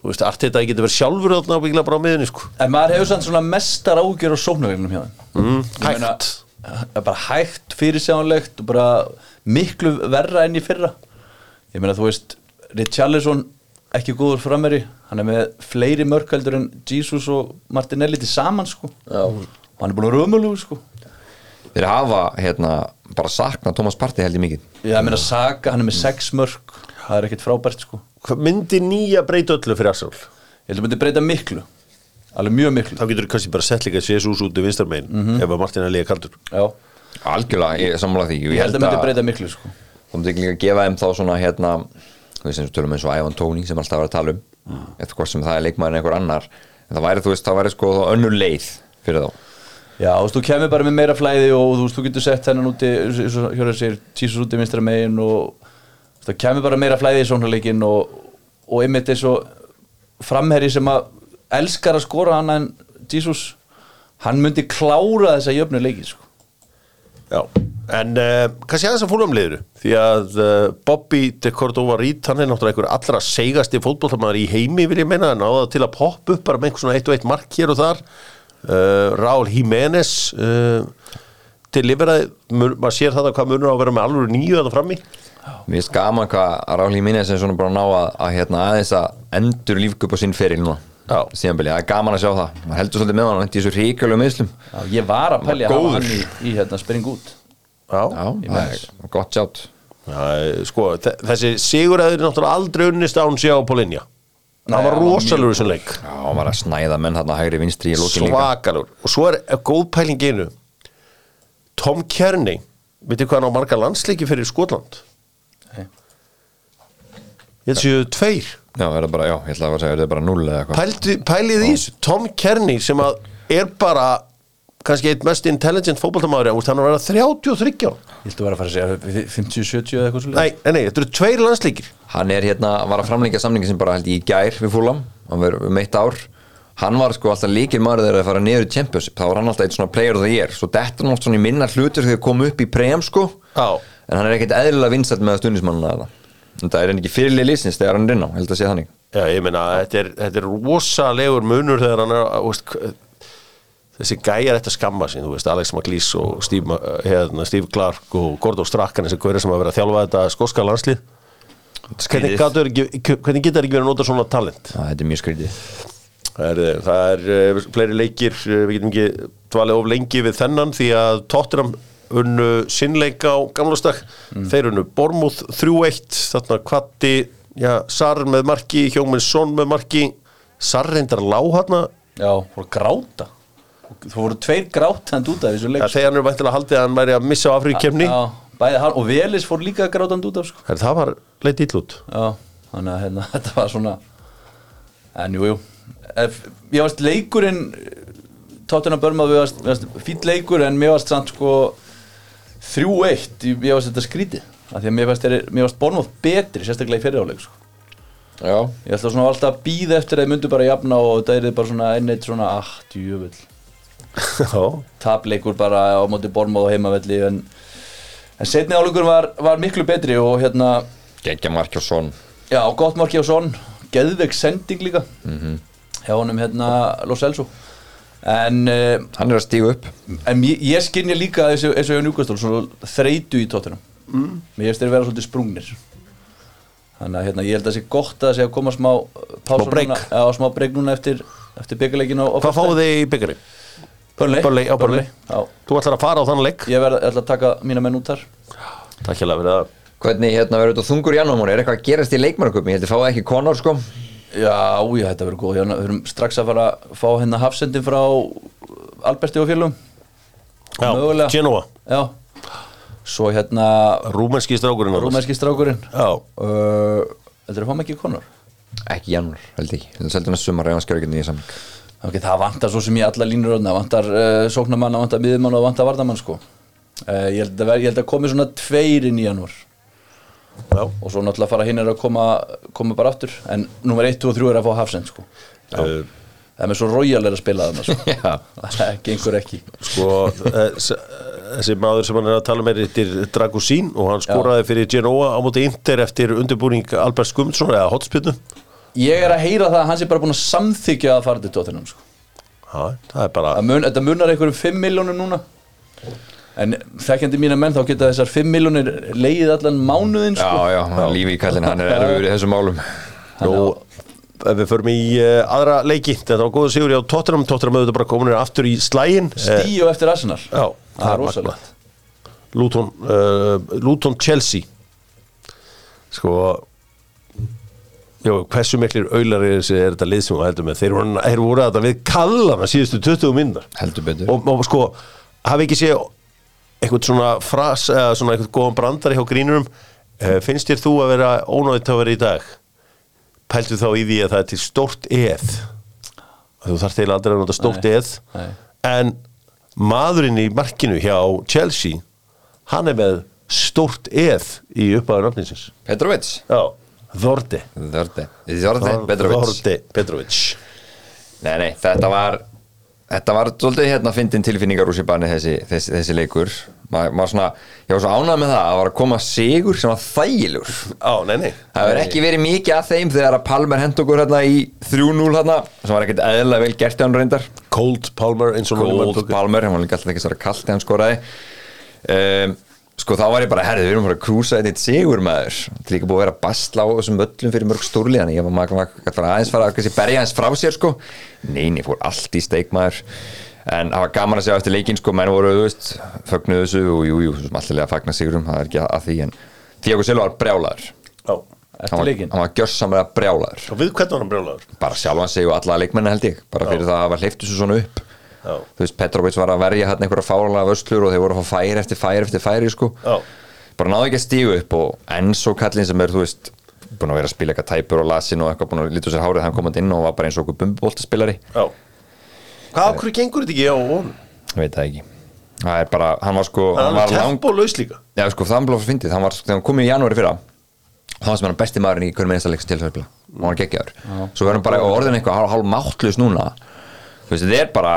Þú veist, allt þetta getur verið sjálfur á byggla bara á miðunni sko. En maður hefur sann svona mestar ágjör á sóknarveginum hjá hann mm, Ég meina, Hægt. það er bara hægt fyrirsjánlegt og bara miklu verra enn í fyrra. Ég meina þú veist Richarlison ekki góður frameri hann er með fleiri mörkaldur en Jesus og Martinelli til saman sko. Já. og hann er búin að römulegu sko. Þeir hafa hérna bara saknað Thomas Partey held ég mikið. Ég meina Saka, hann er með sex mörk. Það er ekkert frábært sko myndi nýja breyta öllu fyrir Arsenal? ég held að myndi breyta miklu. Alveg mjög miklu. Þá getur þú kannski bara sett líka Jesus út í vinstarmegin ef að Martin er líka kaldur. Já. Algjörlega, ég sammála því. Ég held að myndi breyta miklu sko. Þú myndi líka að gefa þeim þá svona hérna Þú veist eins og tölum eins og Ivan Tóni sem alltaf var að tala um. Eftir hvort sem það er leikmaður en einhver annar. En það væri, þú veist, það væri sko þá önnur leið fyrir þá. Já, þú veist, þú kemur bara með meira flæði og þú veist, þú getur sett hennan úti, eins og Hjörður segir, Jesus úti vinstra megin og það kemur bara meira flæði í sónarleikin og, og einmitt eins og framherri sem að elskar að skora hann en Jesus, hann myndi klára þessa jöfnu leiki, sko. Já, en uh, kannski aðeins að fólum liður því að uh, Bobby de Cordova Reed hann er náttúrulega einhver allra segasti fótbolltamaður í heimi vil ég meina, hann náða til að poppa upp bara með einhver svona eitt og eitt mark hér og þar uh, Raúl Jiménez til liferaði maður sér það að hvað munur á að vera með alveg nýju að það frammi Mér finnst gaman hvað Ráli Mínez er svona bara að ná að, að hérna, aðeins að endur lífgu upp á sinn feril núna það er gaman að sjá það. Maður heldur svolítið með hann, hann í þessu ríkjulegu meðslum ég var að pælja að hafa hann í, í hérna, spring út. Já, Já, það er gott sjátt. Já, sko, þe- þessi sigur hefur náttúrulega aldrei unnist án sjá á Polinja Nei, hann var hann rosalur þessum leik. Já, hann var að snæða menn þarna hægri vinstri í lokin líka. Svakalur og svo er er góð pæling í einu. Tom Kearney veitir hvað hann á marga landsleiki fyrir Skotland. Ég held séu tveir. Já, er það bara, já, ég ætla að segja, er það bara null eða eitthvað? Pældi, pælið í þessu. Tom Kearney sem að er bara kannski eitt mest intelligent fótballtamaður hann er að vera 33 ára Ég held að vera að fara að segja 50-70 eða eitthvað svolítið nei, nei, nei, þetta eru tveir landsleikir. Hann er hérna, var að framlengja samningi sem bara held ég í gær við fúlam, hann verður um eitt ár. Hann var sko alltaf líkil maður þegar að fara niður í Championship, þá var hann alltaf eitt svona player of the year. Svo þetta er náttúrulega svona í minna hlutur þegar kom upp í prem sko. Já. En hann er ekkert eðlilega vinsætt með stundismannuna eða Þetta er hann ekki fyrirlið lísins þegar hann er inn á, held að sé þannig Já, ég meina, þetta er, þetta er rosalegur munur þegar hann er, veist, þessi gæjar þetta skamma sín, þú veist, Alex McLeese og Steve, hérna, Steve Clark og Gordo Strachan, þessi gauðir sem að vera að þjálfa þetta skoska landslið. Hvernig, ekki, hvernig geta þeir ekki verið að nota svona talent? Já, þetta er mjög skrítið Það er, það er eh, fleiri leikir, eh, við getum ekki dvalið of lengi við þennan því að Tottenham unnu sinnleika á gamlastak, þeir unnu Bormúð 3-1, þarna kvatti, já, Sarr með marki, Hjóminn Son með marki, Sarr reyndar lág hérna, Já, voru gráta. Það voru tveir grátand út af þessu leik ja, þegar hann er væntilega haldið að hann væri að missa á hann og Velis fór líka grátand út af sko. það var leitt ítl út. Já, þannig að hérna, þetta var svona En jú, jú. Ég varst leikurinn Tóttina Börmað, við varst, fýtt leikur en mér varst samt sko 3-1, ég varst þetta skrítið. Af því að mér varst Bormað betri sérstaklega í fyriráleik sko. Ég ætla svona alltaf að býða eftir að ég myndi bara jafna og þetta er bara svona enneitt svona, ah, Já, tapleikur bara á móti Bormað og heimavelli en, en setni áleikur var, var miklu betri og hérna og svon Já, gott sonn, geðveik sending líka. Hjá honum hérna Los Elso en, uh, Hann er að stígu upp. en ég, ég skinja líka eins og eins og hjá Njúkastól svona þreytu í tóttunum mm. mér finnst þeir vera svolítið sprungnir. Þannig að hérna, ég held að það sé gott að það sé að koma smá núna, já, smá breyk núna eftir, eftir byggarleikin og, hvað fáið þið í Burnley. já, Þú ætlar að fara á þann leik? ég verð ég ætla að taka mína menn út þar. Takk hjá fyrir það. Hvernig hérna verður þetta þungur í janúar? Er eitthvað að gerast í leikmannarköpum ég held að fáið ekki konar sko Já, já, þetta verður góð. Við erum strax að fara að fá hérna hafsendin frá Alberti og félum Já, Mögulega. Genoa, Já. Svo hérna rúmenski strákurinn. Rúmenski strákurinn. Já, uh, Þetta er að fá mig ekki konur? Ekki janúar held ég. Þetta er seldur næst sumar ef hann skjör ekki nýja samling Ok, það vantar svo sem ég alla línur Það vantar uh, sóknarmann, það vantar miðjumann og það vantar vardamann sko. Uh, ég, held að ver, ég held að komi svona tveir inn í janúar já. Og svo náttúrulega fara hinn er að koma, koma bara aftur. En nummer 1, 2 og 3 er að fá hafsend sko. Uh, Það er með svo royal er að spila þarna sko. Já, Það gengur ekki. Sko, eh, s- þessi maður sem hann er að tala með þetta er Dragosín og hann skoraði fyrir Genoa á móti Inter eftir undirbúning Albert Skumdsson eða hotspinnu. Ég er að heyra það að hann sé bara búin að samþykja að fara til tóttinum sko. Já, það er bara, mun, Þetta munar einhverjum 5 miljónur núna En þekkjandi mína menn þá geta þessar 5 miljónir leið allan mánuðin já, sko. já, hann lífi í kallin hann er erfiður í þessum málum. Nú, ef við förum í uh, aðra leiki, þetta var góða sigur á Tottenham, Tottenham auðvitað bara komin aftur í slægin. Stíu eftir Arsenal. Já, Það er rosalegt. Luton, uh, Luton Chelsea. Sko Jó, hversu miklir auðlar er, þessi- er þetta lið sem þú heldur með? Þeir voru, að þetta við kallana síðustu 20 minnar heldur betur. Og, og sko, hafi ekki séð eitthvað svona fras eða svona eitthvað góðan brandari hjá grínurum uh, finnst þér þú að vera ónáðið að vera í dag? Pæltu þá í því að það er til stórt eð. Þú þarf til aldrei að nota stórt Nei, eð. nei. en maðurinn í markinu hjá Chelsea hann er með stórt eð í uppáður nafninsins Petrovic. Já, Þordi Þordi Petrovic. Nei, nei, þetta var Þetta var svolítið hérna fyndin tilfinningar úr sér banni þessi, þessi, þessi leikur. Ma, maður svona, ég var svo ánægð með það að var að koma sigur sem var þægilegur. Á, nei, nei. Það verður ekki verið mikið að þeim þegar að Palmer hend okkur hérna í 3-0 hérna sem var ekkert eðlilega vel gert í hann reyndar. Cold Palmer eins og Gold Palmer, hann var líka alltaf ekki svo kalt þegar hann skoraði. Um, Sko þá var ég bara, herrið, við erum bara að krúsa þetta sigur maður. Þetta er líka búið að vera að basla á þessum völlum fyrir mörg stórliðan. Ég var maður að fara aðeins fara að kannski berja aðeins frá sér sko. Neini, fór allt í steik maður. En það var gaman að sjá eftir leikinn sko, menn voru, veist, fögnuðu þessu og jú, jú, svo sem alltaf að fagna sigurum, það er ekki að því En Thiago Silva var brjálaður. Já, Hann eftir var, var gjörsamlega brjálaður. Og við hvernig var hann brjólaður? bara sjálfan Já. þú veist, Petrovic var að verja hérna einhverja fáranlega vöslur og þeir voru að fá færi eftir færi eftir færi sko. Já. bara náðu ekki að stígu upp og Enzo kallinn sem er, þú veist búin að vera að spila eitthvað tæpur og lasin og eitthvað búin að líta úr sér hárið hann komandi inn og var bara eins og okkur bumbuboltaspilari Já. Hvað okkur gengur þetta ekki á honum? ég veit það ekki. Það er bara, hann var sko Hann hann var lang, tempólaus líka. Já sko, það var fyndið, hann var, þegar hann kom í janúari fyrra þá var sem hann besti maðurinn í hvernig minnsta leiks til þess að spila. Og hann var geggjaður. Svo verðum bara orðin eitthvað hálf, hálf máttlaus núna. Þú veist, þetta er bara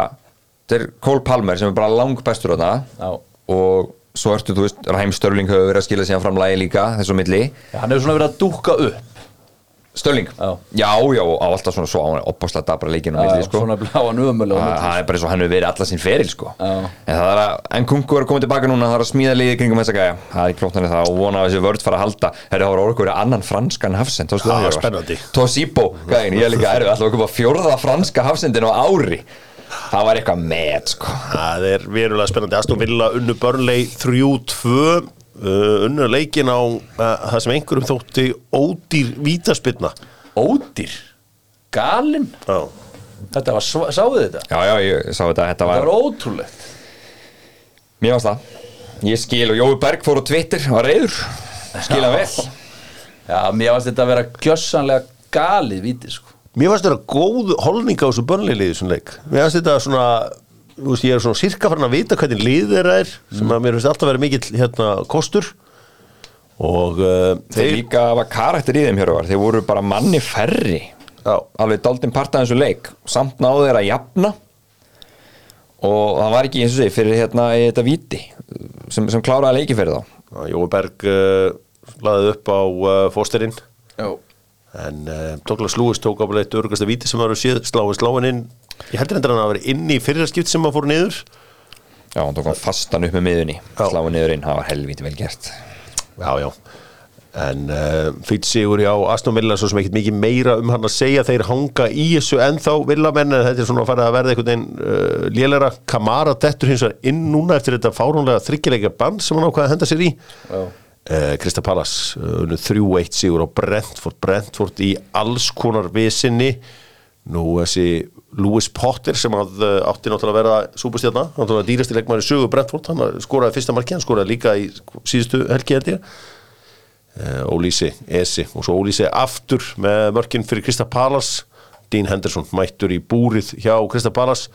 þetta er Cole Palmer sem er bara lang bestur á Já. það og svo ertu, þú veist, Raheim Störling hefur verið að skila síðan fram lagi líka þessu milli. Já, hann hefur svona verið að dúkka upp. Störling, Já. já, já, og á alltaf svona svo á hann opaslega dabra leikinu milli, sko. Svona bláan ömulega Það það er bara eins og hann hefur verið alla sín feril sko. Já. en það er að, en Kungu er að koma tilbaka núna það er að smíða liðið kringum þessa gæja. Það er ekki flott hann það og vona að þessi vörð fara að halda. Það er að orku verið annan franskan hafsend Já, spennandi. Tosipo, gæðin, ég er líka erfið alltaf að koma fjórða franska hafsendin á ári það var eitthvað með sko. Það er verulega spennandi. Aston Villa unnu Burnley 3-2 uh, unnu leikin á uh, það sem einhverjum þótti ódýr vítaspinna Ódýr? Galinn? Já. Þetta var, sáðu þetta? já, já, ég sá þetta, þetta Það var var ótrúlegt. Mér varst það. Ég skil og Jói Berg fór á Twitter var reyður, skil hann vel. Já, mér varst þetta að vera gjössanlega galið víti sko. Mér fannst þetta góð holning á þessu Burnley liði þessum leik. Mér fannst þetta svona þú veist, ég er svona sirka farin að vita hvernig lið þeirra er sem að mér finnst alltaf verið mikill hérna, kostur. Og uh, þeir líka var karakter í þeim hér var þeir voru bara manni færri. Já. alveg daldinn part af þessu leik. Samt náðu þeir að jafna. Og það var ekki eins og segi fyrir hérna í þetta viti sem, sem kláraði leiki fyrir þá. Já, Jói Berg uh, laðið upp á uh, fósterinn Já en uh, Douglas Lewis tók á leitt örgasta víti sem var séð sláin sláin inn. Ég heldur endur hann að vera inn í fyrra skipt sem að fór niður. Já, hann tók hann fastan upp með miðunni sláði niður inn, það var helviti vel gert. Já, já. En uh, fýtt sigur já Aston Villa svo sem ekkert mikið meira um hann að segja. Þeir hanga í þessu ennþá villamenn en þetta er svona að fara að verða einhvern veginn uh, lélera Kamara dettur hins vegar inn núna eftir þetta fáránlega þryggjuleika band sem hann ákvaði að henda sér í. Já. Uh, Krista Pallas uh, 3-1 sigur á Brentford. Brentford í alls konar visinni. Nú þessi Lewis Potter sem að, uh, átti náttúrulega að vera súpustjarna, náttúrulega dýrasti leikmaður í sögu Brentford, hann skoraði fyrsta marki hann skoraði líka í síðustu helgi held ég. Uh, Ólísi, Esi og svo Ólísi aftur með mörkin fyrir Krista Pallas Dean Henderson mættur í búrið hjá Krista Pallas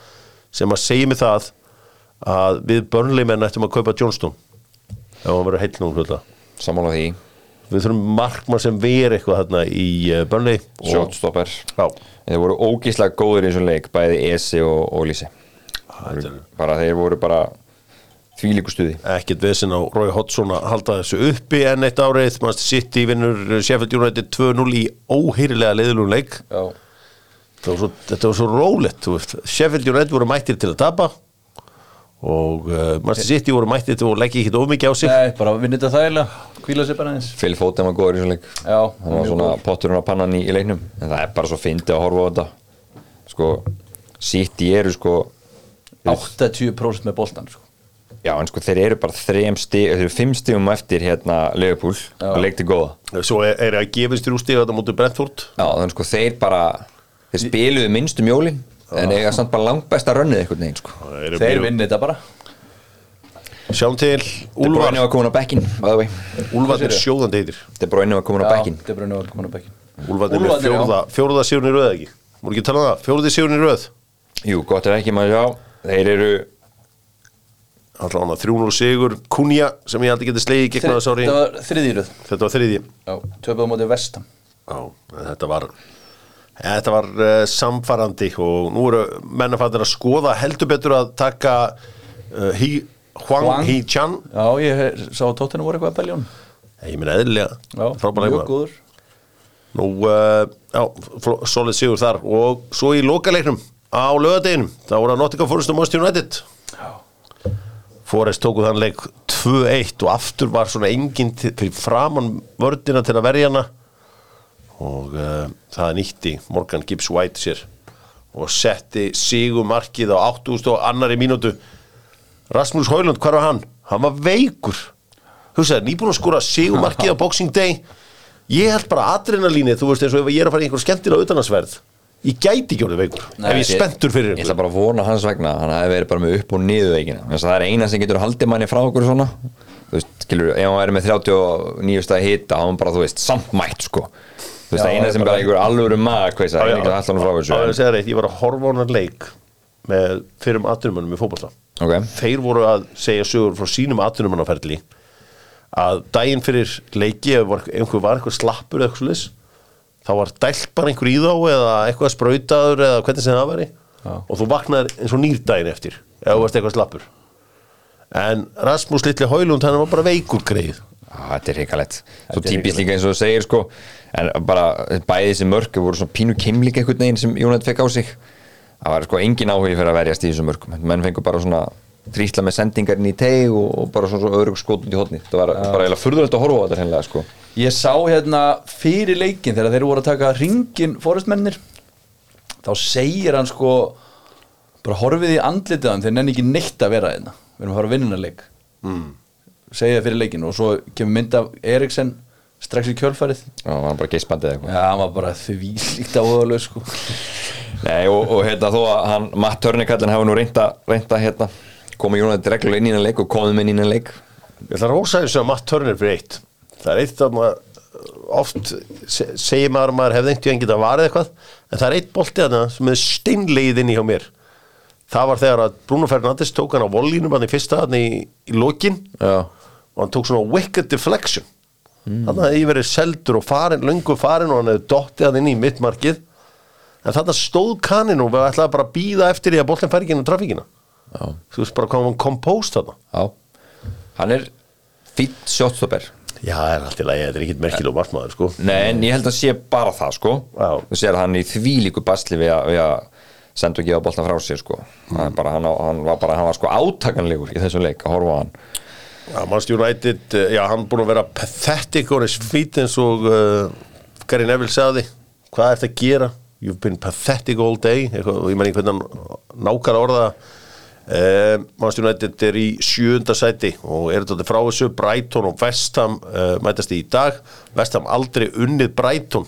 sem að segja mig það að við börnleimenn ættum að kaupa Johnston ef hann verður heill nú hluta sammála því, við þurfum markmann sem ver eitthvað þarna í Burnley. Og, shotstopper þeir voru ógíslega góður í þessum leik bæði Esi og, og þetta er bara þeir voru bara þvílíku stuði. Ekkert vesen á Rói Hodgson að halda þessu uppi en eitt árið, mannst City vinnur Sheffield United 2-0 í óhýrilega leiðlum leik. Já. Þetta var svo, svo rólegt. Sheffield United voru mættir til að tapa og uh, mannst City voru mættir til að leggja ekki of mikið á sig. Nei, bara vinna þetta þægilega Hvíla sér bara eins Phil Foden var góður í þessum leik. Já, hann var svona potturinn á pannan í, í leiknum. En það er bara svo fyndið að horfa á þetta. Sko, City eru sko 80% með boltan sko. já en sko þeir eru bara þrejum stig þeir eru fimm stigum eftir hérna Liverpool Já. og leik til góða. Svo er, er að gefist þrjú stíð þetta mútið Brentford. Já þannig sko þeir bara þeir spiluðu minnstum jólin en eiga samt bara langbesta rönnið einhvern veginn sko. Þeir mjög- vinna þetta bara. Sjáum til De Úlfar. Bruyne var komin á bekkin Úlfar er sjóðandi heitir. De Bruyne var komin á bekkin De Bruyne var komin á bekkin Úlfar er með fjórða, fjórða sigurinn í röð ekki? Múið ekki tala um það, fjórði sigurinn í röð. Jú gott er ekki maður sjá þeir eru alltaf að 300 sigur. Kunja sem ég aldrei geti slegið gegn þess ári. Þetta var þriðýröð þetta var þriði Já, töpuðu mótið vestam Já, þetta var þetta var uh, samfarandi og nú eru mennafættir að skoða heldur betur að taka uh, Hi, Huang, Huang. Hi Chan. Já, ég sá að tóttinu voru eitthvað að beljón ég minn eðlilega. Já, mjög góður. Nú, uh, já, solid sigur þar. Og svo í lokaleiknum á lögadeginum, það voru að Nottingham Forest og Manchester United. Forest tóku þann leik 2-1 og aftur var svona enginn fyrir framann vördina til að verja hana og uh, það nýtti Morgan Gibbs White sér og setti sigumarkið á 8000 og annari mínútu. Rasmus Højlund, hvar var hann? Hann var veikur. Hugsaði, nýbúin að skora sigumarkið á Boxing Day? Ég held bara adrenalíni, þú veist eins og ef ég er að fara í einhver skemmtilega utanarsverð ég gæti ekki orðið veikur Nei, ef ég er spenntur fyrir Ég ætla bara að vona hans vegna hann hafi verið bara með upp og niður veikina. Þess að það er eina sem getur haldið manni frá okkur svona. Þú veist, skilur, ef hann væri með 39 stæði hita, þá hann bara, þú veist, samt mætt sko, þú veist, það eina það sem er bara einhver alvöru maður, hvað það er ekki alltaf frá Já, ég þessu segja reitt, ég var að horfa á hann leik með fyrrum atvinnumönnum í fótbolta. Ok, þeir voru að segja sögur frá sínum atvinnumannaferli að daginn fyrir leiki ef var- einhver var eitthvað slappur eða eitthvað slis þá var dælt bara einhver í þá eða eitthvað sprautaður eða hvernig sem það væri. Já. og þú vaknaðir eins og nýr daginn eftir ef þú varst eitthvað slappur. En Rasmus Litli Haulund hann var bara veikur greið Á, þetta er hrikalegt. Svo er típist líka eins og þú segir sko en bara bæði þessi mörk voru svona pínu keimlík einhvern veginn sem Jónat fekk á sig. Það var sko engin áhugi fyrir að verjast í þessum mörkum. Menn fengur bara svona trýsla með sendingarinn í teg og, og bara svona, öðrug skot út í hotni það var bara eiginlega furðulegt að horfa á þetta hreinlega sko. Ég sá hérna fyrir leikin þegar þeir voru að taka ringin fórestmennir þá segir hann sko bara horfið í hann þeir nenni ekki neitt að vera hérna. Við erum að fara að vinna leik. Mm. segja það fyrir leikin og svo kemur mynd af Eriksen strax í kjölfarið. Já, það var bara geispandið eitthvað. Já, hann var bara því líkt á óðalög sko. Nei, og, og hérna þó að hann Matt Törnikallin hafa nú reynda, reynda hérna, koma Jónat reglulega inn í hennan leik og komið með inn í hennan leik. Ég ætla að rósa þessu að Matt Turner fyrir eitt. Það er eitt að maður oft se- segir maður að maður hefði einhvern veginn getað varið eitthvað en það er eitt bolti þarna sem er steinlegið inn í hjá mér. Það var þegar að Bruno Fernandes tók hann á volínum hann í fyrsta hann í, í lokin. Já, og hann tók svona wicked deflection mm. þannig að ég verið seldur og farin, löngu farin og hann hefði dottið hann inn í mittmarkið. En þannig stóð kaninn og við ætlaði bara að býða eftir því að boltin fær ekki inn á trafíkina þú veist bara hvað hann kompóst þarna. Já. Hann er fýtt shotstopper já, það er allt í lagi, þetta er ekkit merkilega markmaður sko. Nei, en ég held að sé bara það sko. Já. Þú sér hann í þvílíku basli við að, að senda og gefa boltan frá sér sko. Hann, er bara, hann, hann var bara, hann var sko átakanlegur í þessum leik að horfa á hann Já, Manchester United, uh, já, hann búin að vera pathetic on his feet eins og uh, Gary Neville sagði. Hvað ert að gera? You've been pathetic all day. Eitthvað, og ég menn ekki hvernig hann nákar orða uh, Manchester United er í sjöunda sæti og er þetta frá þessu. Brighton og West Ham uh, mætast í dag. West Ham aldrei unnið Brighton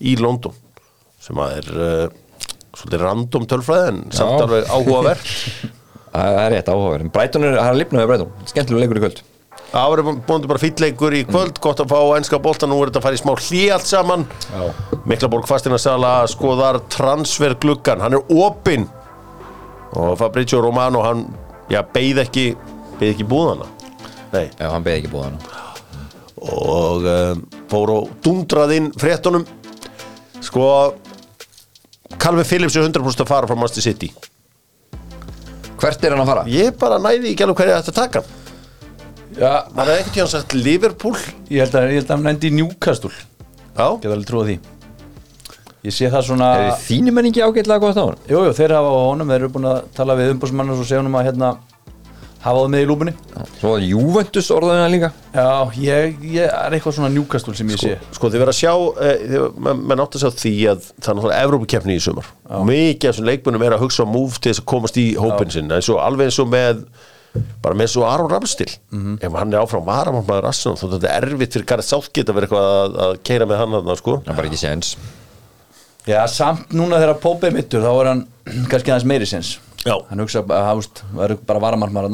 í London sem að er svolítið random tölfræði en samt alveg áhugavert Það er rétt áhugaverð Brighton er, hann er lifnaði Brighton, skemmtilega leikur í kvöld. Það verður búin bara fýtleikur í kvöld, gott að fá ennska bolta, nú er þetta að fara í smá hlý allt saman. Miklaborg Fastinasala skoðar transfergluggan, hann er opinn. Og Fabrizio Romano, hann, já, beigð ekki, beigð ekki búðana. Nei, Já, hann beði ekki búið hann og um, fór og dundrað inn fréttunum. Sko, Calvin Phillips er 100% að fara frá Master City. Hvert er hann að fara? Ég bara næði ekki alveg hverju þetta taka. Já, Það er ekkert hjá hann sagt Liverpool. ég held að, ég held að hann endi í Newcastle Já, Get alveg trúa því Ég sé það svona Er þínu menn ekki ágætlega gott á hann? Jú, jú, þeir hafa á honum, þeir eru búin að tala við umbúrsmann og svo segja honum að hérna hafa það með í lúbunni Svo að Juventus orðaðina líka. Já, ég, ég er eitthvað svona Newcastle sem ég sé. Sko þið verða að sjá, eh, menn átt að sjá því að það er náttúrulega Evrópukeppni í sumar. Mikið af þessum leikmunum er að hugsa á múf til þess að komast í hópin sinn. En svo alveg eins og með bara með svo Aron Ramstil ef hann er áfram varamannmaður Arsenal þá þetta er erfitt fyrir Gareth Southgate að vera eitthvað að, að keira með hann þarna sko. Það er bara ekki séns. Já, samt núna þegar Pópi er mittur þá er hann kannski aðeins meiri sens Já. Hann hugsa að það veist, verður bara varamarmar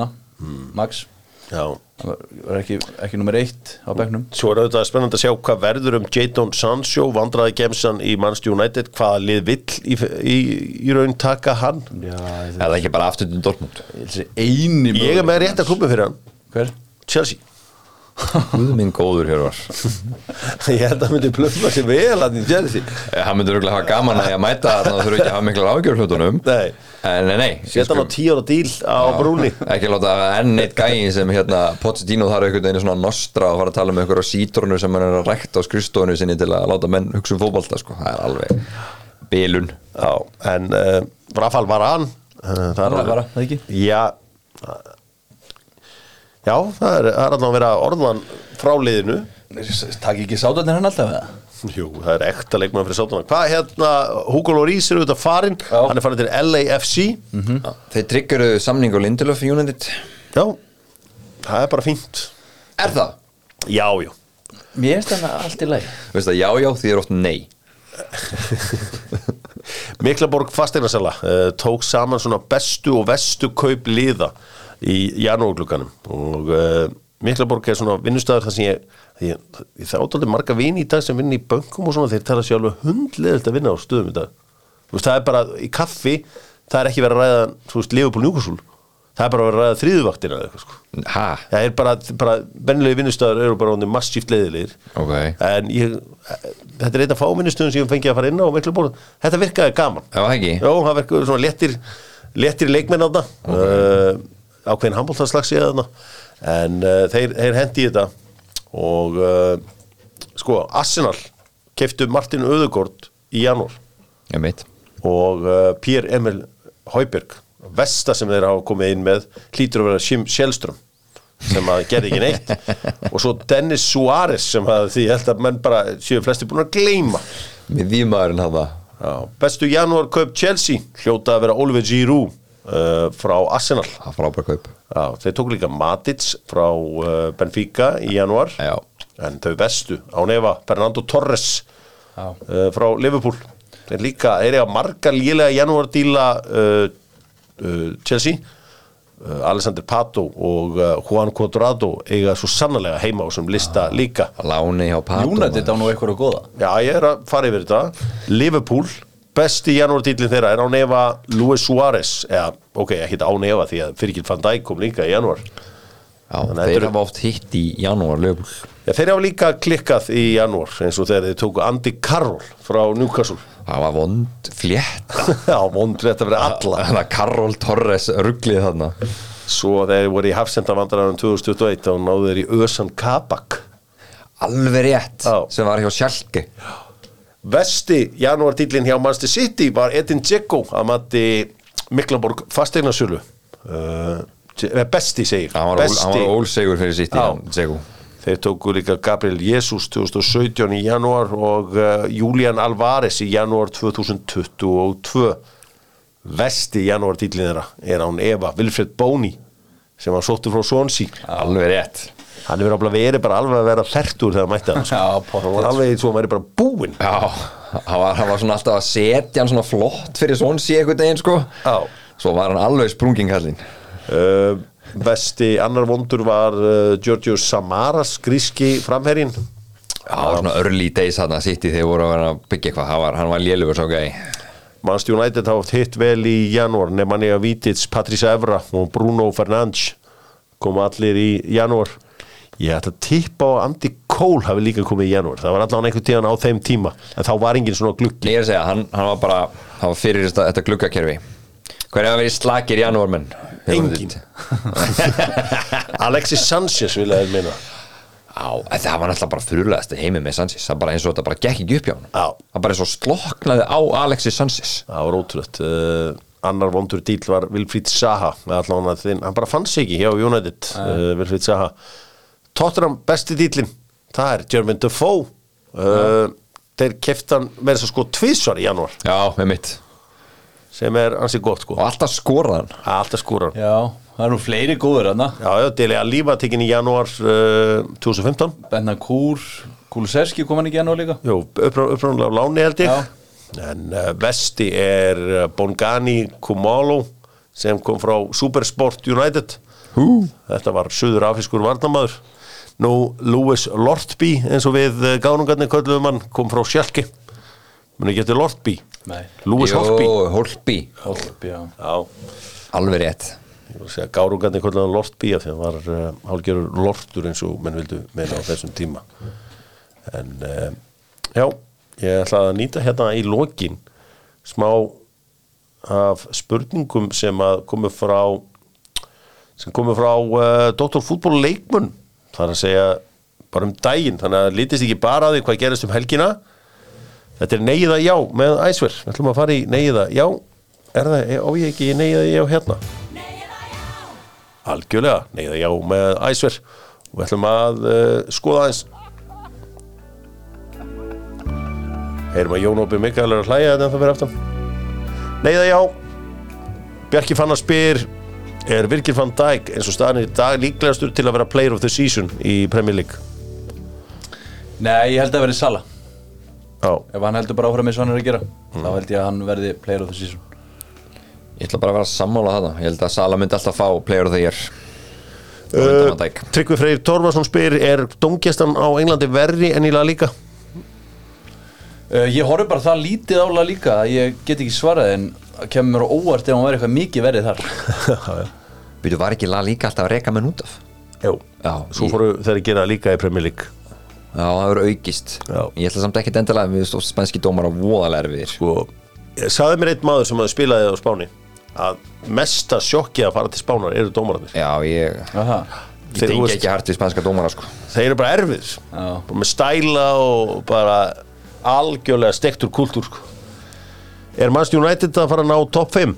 hana Max, Já. hann verður ekki, ekki nummer eitt á bekknum Svo er auðvitað spennandi að sjá hvað verður um Jadon Sancho, vandraði gemsan í Manchester United, hvaða lið vill í, í, í raun taka hann Já, Er það ekki bara aftur til Dortmund? ég er með rétt að klubbi fyrir hann Hver? Chelsea Guð minn góður hér var. Ég held að hann myndi plöfna sér vel að í Chelsea Hann myndi örgulega hafa gaman að ég að mæta það þurfa ekki að hafa miklar ágjör hlutunum. Nei. En nei, nei Sett hann á tíu ára díl á brúni Ekki láta enn eitt gæi sem hérna Pochettino þarf einhvern veginn svona nostra og fara að tala um einhverja sítrunu sem hann er að rækta á skrifstofinu sinni til að láta menn hugsa um fótbolta sko. Það er alveg bilun. Já, en uh, Rafal var hann uh, Það Var- var hann, það ekki? Já það er, það er allan að vera orðan frá liðinu. Takk ekki sátarnir hann alltaf eða? Jú, það er ekta leikmaður fyrir sátana Hvað hérna, Hugo Lloris er auðvitað farinn. Hann er farin til LAFC Já. Þeir trygguru samning og Lindelöf United. Já, það er bara fínt. Er það? Já, já. Mér finnst þannig allt í lagi. Veist það, já, já, því er oft nei. Miklaborg fasteignasala uh, tók saman svona bestu og vestu kaup liða í janúarglugganum. Og uh, Miklaborg er svona vinnustæður þar sem ég, ég, ég þáttaldi marga vini í dag sem vinna í bönkum og svona þeir tala sér alveg hundleðilt að vinna á stöðum í dag. Þú veist það er bara í kaffi það er ekki verið að ræða þú veist Leopold Njúkursúl það er bara að vera að ræða þriðuvaktina eða eitthvað sko. Það er bara, bara bennilegi vinnustæður eru bara massíft leiðilegir. Ok. En ég, þetta er einn af fáminnistöðum sem ég fengi að fara inn á Miklaborg. Þetta virkaði gaman. Já, það það verður svona léttir léttir leikmenn á það uh, ákveðin handbóltarslags í þarna. En uh, þeir, þeir hendi í þetta. Og uh, sko, Arsenal keftu Martin Öðugård í mitt og uh, Pér Emil Hauberg Vesta sem þeir hafa komið inn með hlýtur að vera Sim Sjælström sem að gerði ekki neitt. Og svo Dennis Suárez sem að því held að menn bara séu flesti búin að gleyma. Við výmaðurinn hafa Já, bestu janúar kaup Chelsea hljóta að vera Oliver Giroud uh, frá Arsenal. Já, þeir tók líka Matic frá uh, Benfica í janúar. Já. en þau bestu á nefa Fernando Torres Já. uh, frá Liverpool. Þeir líka, þeir eiga marga lélega janúardíla uh, uh, Chelsea. Uh, Alexander Pato og uh, Juan Cuadrado eiga svo sannlega heima á þessum lista líka. Láni hjá Pato United á nú eitthvað góða. Já, ég er að fara yfir þetta. Liverpool, besti janúartítlinn þeirra er á nefa Luis Suárez. Eða, ok, ekki á nefa því að Fyrkil van Dijk kom líka í janúar. Já, að þeir þetta eru- hafa oft hitt í janúar lögul Já, þeir hafa líka klikkað í janúar eins og þegar þeir tóku Andy Carroll frá Newcastle. Það var vond flétt. Já, vond þetta fyrir alla. Þannig að Karol Torres rugglið þarna. Svo þeir voru í hafsendavandræðan 2021 og náðu þeir í Ösan Kabak. Alveg rétt Já. sem var hjá Sjálki Vesti janúartítlinn hjá Manchester City var Edin Dzeko að mati Miklaborg fasteignasölu. Uh, Besti segir. Hann var, ólsegur fyrir hann Dzeko. Þeir tóku líka Gabriel Jesus 2017 í janúar og uh, Julian Alvarez í janúar 2022 Vesti janúartítlinn þeirra er án Eva Wilfred Bóni sem var sóttur frá Swansea Alveg rétt. Hann alveg verið bara alveg að vera færtur þegar mætti hann sko. Hann var alveg eins og hann væri bara búinn. Hann var, hann var svona alltaf að setja hann svona flott fyrir svonsi einhvern deginn sko. Já. Svo var hann alveg sprungin kallinn. Uh, Vesti annar vondur var uh, Giorgio Samaras gríski framherrin Já, svona early days hann að sitt í þegar voru að vera að byggja eitthvað. Hann var, hann var lélugur svo gæi United hafa haft hitt vel í janúar Nemanja Vític, Patricia Evra og Bruno Fernandes koma allir í janúar. Ég ætla að tippa á að Andy Cole hafi líka komið í janúar, það var allan einhvern tíðan á þeim tíma en þá var engin svona gluggi. Ég er að segja, hann, hann var bara hann var fyrir þetta, þetta gluggakerfi. Hver er að vera slakir janúarmenn? Enginn. Alexis Sanchez vil að meina Já, það var náttúrulega bara fyrirlegast heimi með Sanchez. Það bara eins og þetta bara gekk ekki upp hjá hann. Það bara eins og sloknaði á Alexis Sanchez. Það var ótrúlegt. Uh, annar vondur dýl var að þinn, hann bara fann sig ekki hjá United uh, Wilfried Zaha Tottenham besti dýlin það er Jermaine Defoe. Uh, þeir kefti hann með þess að sko tvísvar í janúar. Já, með mitt sem er ansið gott sko. Og alltaf skoraði hann. Alltaf já, Já, það eru nú fleiri góður hana já, Deli Alíva tekin í janúar uh, 2015 Benna Kúr, Kulusevski kom hann ekki enn á líka. Jú, uppráðanlega á láni held ég. Já. en uh, vesti er uh, Bongani Kumalo sem kom frá Supersport United. Hú. þetta var suður afiskur varnamaður nú Lewis Lortby eins og við uh, gánungarnir kölluðum hann kom frá Sjálki muni getur Lortby. Nei, Lewis Holtby. Holtby já. Já. Alveg rétt Að hann Lortby af því hann var uh, hálfgerður Lortur eins og menn vildu meina á þessum tíma. En uh, já ég ætla að nýta hérna í lokin smá af spurningum sem að komu frá sem komu frá uh, Dr. Fútból leikmun það er að segja bara um daginn þannig að lítist ekki bara að því hvað gerist um helgina. Þetta er neyða já með æsver við ætlum að fara í neyða já er það, á ég ekki neyða já hérna algjörlega. Neyða já með æsver og við ætlum að uh, skoða aðeins. Heyrum að Jón Ópi Mikael er að hlæja þetta en það fyrir aftan. Neyða já. Bjarki Fannar spyr er Virkir van Dijk eins og staðan í dag líklegastur til að vera player of the season í Premier League? Nei, ég held að verði Sala Já, Ef hann heldur bara áfram eins og hann er að gera Þá held ég að hann verði player of the season Ég ætla bara að vera að sammála það Ég held að Sala myndi alltaf fá player of the year. Uh, Tryggvi Freyr Torfarsson spyr Er dómgestan á Englandi verri en í La Liga? uh, Ég horfi bara það lítið ála líka að Ég get ekki svarað en kemur mér á óvart ef hann verði eitthvað mikið verið þar. Býtu, var ekki La Liga alltaf að reka menn út af? Jú, Já, svo ég- fóru þeir að gera líka í Premier League. Já, það verður aukist. Já. Ég ætla samt ekki endilega Við stóð spænski dómar á voðalega erfiðir. Sko, mér einn maður sem hafði spilaði á Spáni að mesta sjokki að fara til Spánar eru dómararnir Já, ég, ég Þeir, tengi veist- ekki hart við spænska dómara sko. Þeir eru bara erfið bara með stæla og bara algjörlega stektur kultúr sko. Er Manchester United að fara að ná topp 5?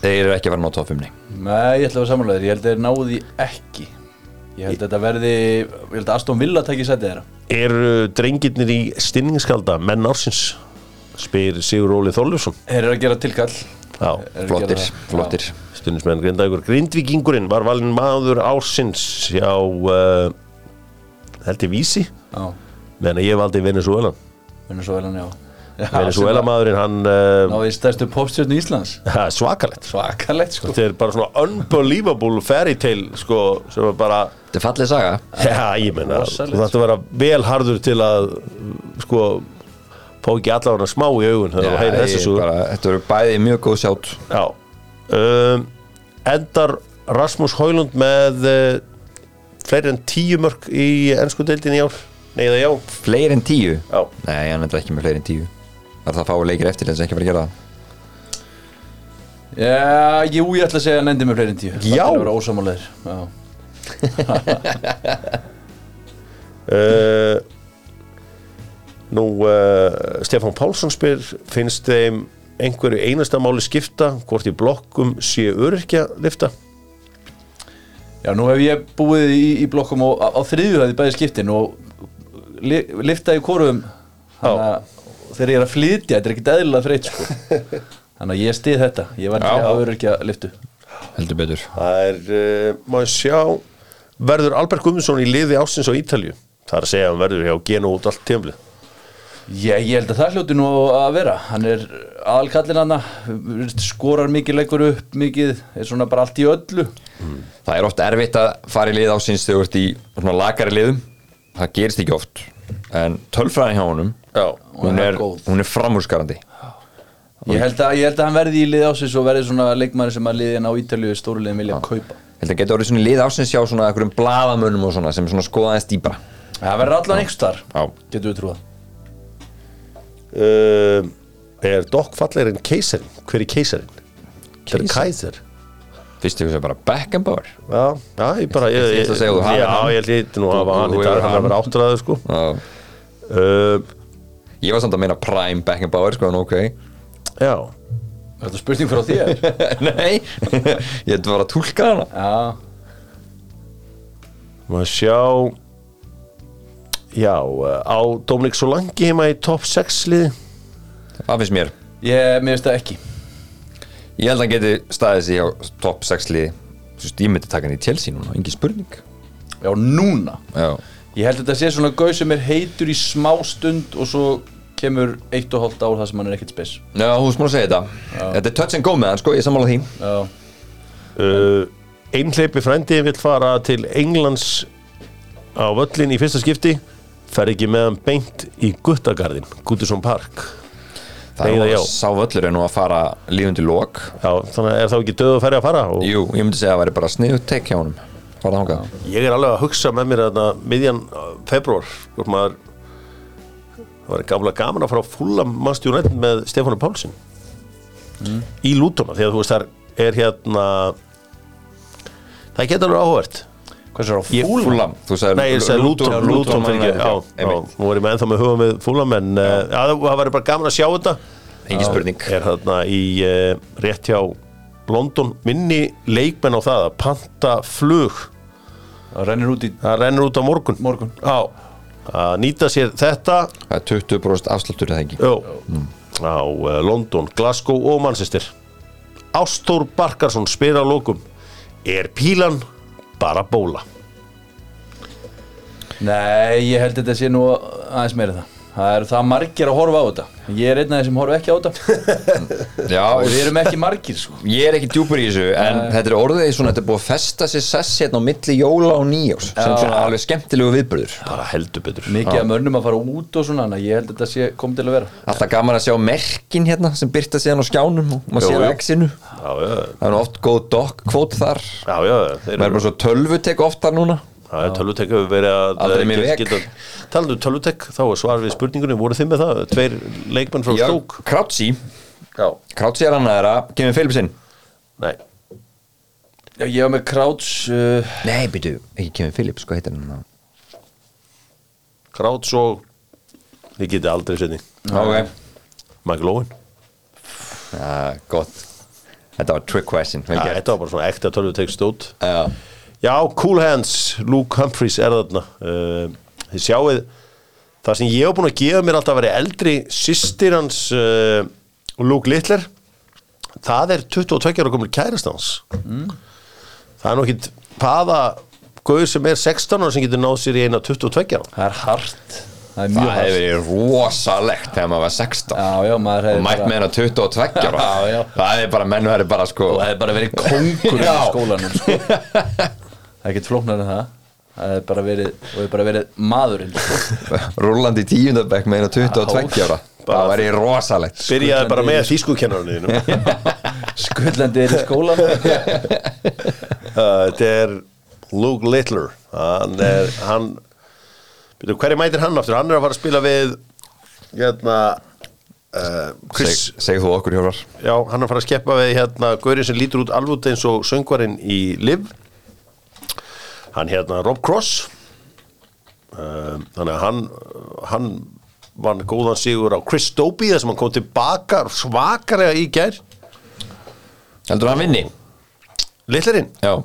Þeir eru ekki að vera ná top 5 nei. Nei, ég ætla að vera samanlegaður Ég held að þeir náðu því ekki Ég held að þetta verði Ég held að Aston Villa takki sætið þeirra Eru drengirnir í stinningskalda menn ársins? Spyr Sigur Óli Þorljusson Þeir eru að gera tilkall. Já, Flottir, flottir. Stundismenn Grindavíkur. Grindvíkingurinn var valinn maður ársins hjá uh, held ég vísi. Já, meðan ég valdi Venezuela hann já. Venezuela maðurinn hann uh, að Náði stærstu popstjörnu Íslands. Ha, svakalegt. Svakalegt sko. Þetta er bara svona unbelievable fairy tale sko, sem er bara Þetta er fallið saga. Já, ég meina, Rosalegt, þú þarf að vera vel harður til að sko, fá ekki allavega smá í augun þegar þú heyrir ég þessu bara, Þetta eru bæði mjög góð sjátt. Já. Um, Endar Rasmus Hólund með uh, fleiri en tíu mörg í ennsku deildin í ár? Nei, eða já. Fleiri en tíu? Já. Nei, hann er ekki með fleiri en tíu. Það er það að fá leikir eftir þess að ekki fara að gera það? Já, jú, ég ætla að segja að hann endi með fleiri en tíu. Já. Það er að vera ósamáleir Já. Uh, Nú uh, Stefán Pálsson spyr finnst þeim einhverju einasta máli skipta hvort í blokkum sé öryrkja lifta Já, nú hef ég búið í, í blokkum og, á, á þriðju hæði bæði skiptin og li, lifta í korum þannig að þegar ég er að flytja þetta er ekkert eðlilega þreytt sko. þannig að ég stið þetta ég var ekki að öryrkja liftu Heldur betur. Það er, uh, má ég sjá verður Albert Guðmundsson í liði ástins á Ítalju það er að segja að hann verður hjá genu út allt tímlið Já, ég held að það hljóti nú að vera. Hann er aðalkallin hann skorar mikið, leggur upp mikið er svona bara allt í öllu. Það er oft erfitt að fara í lið ásins þegar þú ert í svona lagari liðum. Það gerist ekki oft. En tölfræðin hjá honum Já, Hún er er, er framúrskarandi. Ég að, ég held að hann verði í lið ásins og verði svona leikmanni sem að liðin á Ítalju stóru liðin vilja kaupa. Held að geta orðið svona lið ásins hjá svona einhverjum bladamönnum og svona sem svona skoða aðeins dýbra Það verður allan þar, Já. getur við trúað uh, er Dokk fallegir en keisarin? Hver er keisarin? Hver er keiser? Fyrst ykkur sem bara Beckenbauer Já, já, ég bara ég, Ég hafir Já, ég hlýtti nú að hann í dag hann að hann. vera áttræður sko. Uh, Ég var samt að meina Prime Beckenbauer sko, en ok. Já, Þetta er spurning frá þér? Nei, ég ætla bara að túlka hana. Já, maður sjá Já, uh, á Dominik Solangi heima í top 6 liði? Það finnst mér. Ég, veist það ekki. Ég held að hann geti staðið sig á top 6 liði. Þú veist, ég myndi taka hann í Chelsea núna, engin spurning. Já, núna? Já, Ég held að þetta sé svona gauð sem er heitur í smá stund og svo kemur eitt og hálft ár það sem hann er ekkert spes. Já þú smá að segja þetta. Þetta er touch and go með hann, sko, ég sammála því. Já, uh, Einhleipi frændi vill fara til Englands á völlin í fyrsta skipti fer ekki með hann beint í Guttagarðin Guttusson Park. Það er sá völlur er nú að fara lífundi lók Já, þannig er þá ekki döðu að ferja að fara? Og Jú, ég myndi segja að það væri bara sniðut tek hjá þangað. Ég er alveg að hugsa með mér þarna miðjan uh, februar hvort maður það var gamla gaman að fara á fulla mannstjónætt með Stefánu Pálsson. Í Lútona því að þú veist þar er hérna það geta alveg áhvert hvað sér á Ég- fúl? Fúlam, þú sagði Nei, ég sagði Luton, Já, Luton fyrir ekki, já, nú var ég með ennþá með huga með fúlam en uh, já, það það væri bara gaman að sjá þetta. Engin spurning. Er þarna í uh, rétt hjá London. Minni leikmenn á það að panta flug. Það rennir út í það rennur út á morgun. Morgun. já, að nýta sér þetta. Það er 20% afsláttur eða ekki? Jó, á uh, London, Glasgow og Manchester. Ástór Barkarsson spyr á lókum er pílan bara bóla. Nei, ég held þetta sé nú aðeins meira það Það eru það margir að horfa á þetta. Ég er einn af þeir sem horfa ekki á þetta. Já, Og við erum ekki margir sko. Ég er ekki djúpur í þessu en þetta er orðið svona, þetta er búið að festa sér sess hérna á milli jóla og nýjós sem svona alveg skemmtilegu viðbörður bara heldur betur. Mikið af mönnum að fara út og svona að ég held að þetta sé kom til að vera. Alltaf gaman að sjá merkin hérna sem byrta síðan á skjánum og maður sér jú. á exinu. Já, já, Það er nú oft góð dog kvót þar. Já, já tölvutek hefur verið að geta- Talandi um tölvutek, þá er svar við spurningunni Voru þið með það? Tveir leikmenn frá Já, Stók Krátsi Já. Krátsi er annað þeirra, Kevin Phillipsson Nei, Já, ég var með Krauts uh, Nei, byrju, ekki Kevin Phillips, hvað heitir hann? Krauts og Þið getið aldrei setni Ok, Michael Owen. Ja, gott. Þetta var trick question gert. Þetta var bara svona ekta tölvutek stótt Já, Já, Cool Hands, Luke Humphries er þarna. Uh, Þið sjáuð Það sem ég hef búin að gefa mér alltaf að vera eldri Sistir hans uh, Luke Littler Það er 22 ára komur kærast hans. Það er nú ekki Paða Gauður sem er 16 ára sem getur náð sér í eina 22 ára. Það er hart. Það er það mjög hefði rosalegt þegar maður var 16 Já, já, maður og hefði mætt með hennar 22 ára. Já. Það er bara, menn verður bara sko Og það hefði bara verið kongur í skólanum sko. Það er ekkert flóknar en það. Það hefði bara verið, og hefði bara verið maðurinn. Rúllandi í tíundabæk með hennar 22 ára. Það væri rosalegt. Byrjaði bara með þýskukennarinn Skullandi er í skólan Þetta er Luke Littler. Hann er hann, byrju, Hverju mætir hann aftur? Hann er að fara að spila við Hérna uh, Chris Seg, Segð þú okkur hjórar Já, hann er að fara að skeppa við hérna Gaurinn sem lítur út alveg eins og söngvarinn í Liv Hann hérna Rob Cross. Um, Þannig að hann hann vann góðan sigur á Chris Dobie þar sem hann kom tilbaka svakalega í gær. Heldur hann vinni? Littlerinn, Já.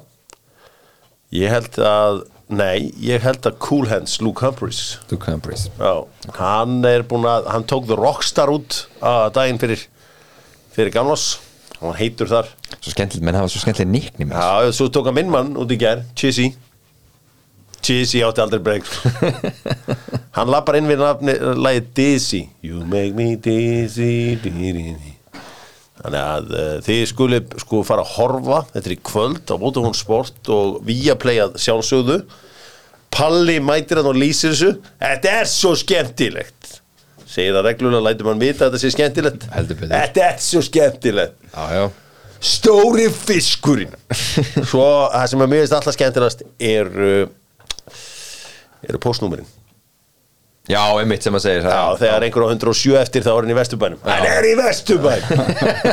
Ég held að nei, ég held að Cool Hands Luke Humphries. Þú Campris Já, hann er búin að hann tók The Rockstar út að daginn fyrir fyrir gamlas hann heitur þar. Svo skemmtilegt, menn hafa svo skemmtileg nickni mér Já, svo tók hann minn mann út í gær, Chizzy Chizzy átti aldrei breyk Hann lappar inn við lagið Dizzy. You make me dizzy di, di, di. Þannig að uh, þið skuli sko fara að horfa. Þetta er í kvöld á Vodafone Sport og Viaplay að sjálfsögðu. Palli mætir hann og lýsir þessu. Þetta er svo skemmtilegt. Segir það reglulega, lætur mann vita að þetta sé skemmtilegt. Þetta er svo skemmtilegt. Já, já. Stóri fiskurinn. Svo það sem er mjög alltaf skemmtilegast er uh, eru postnúmerin Já, einmitt sem að segir Já, þegar einhver á 107 eftir þá er hann í Vesturbænum. Hann er í Vesturbæn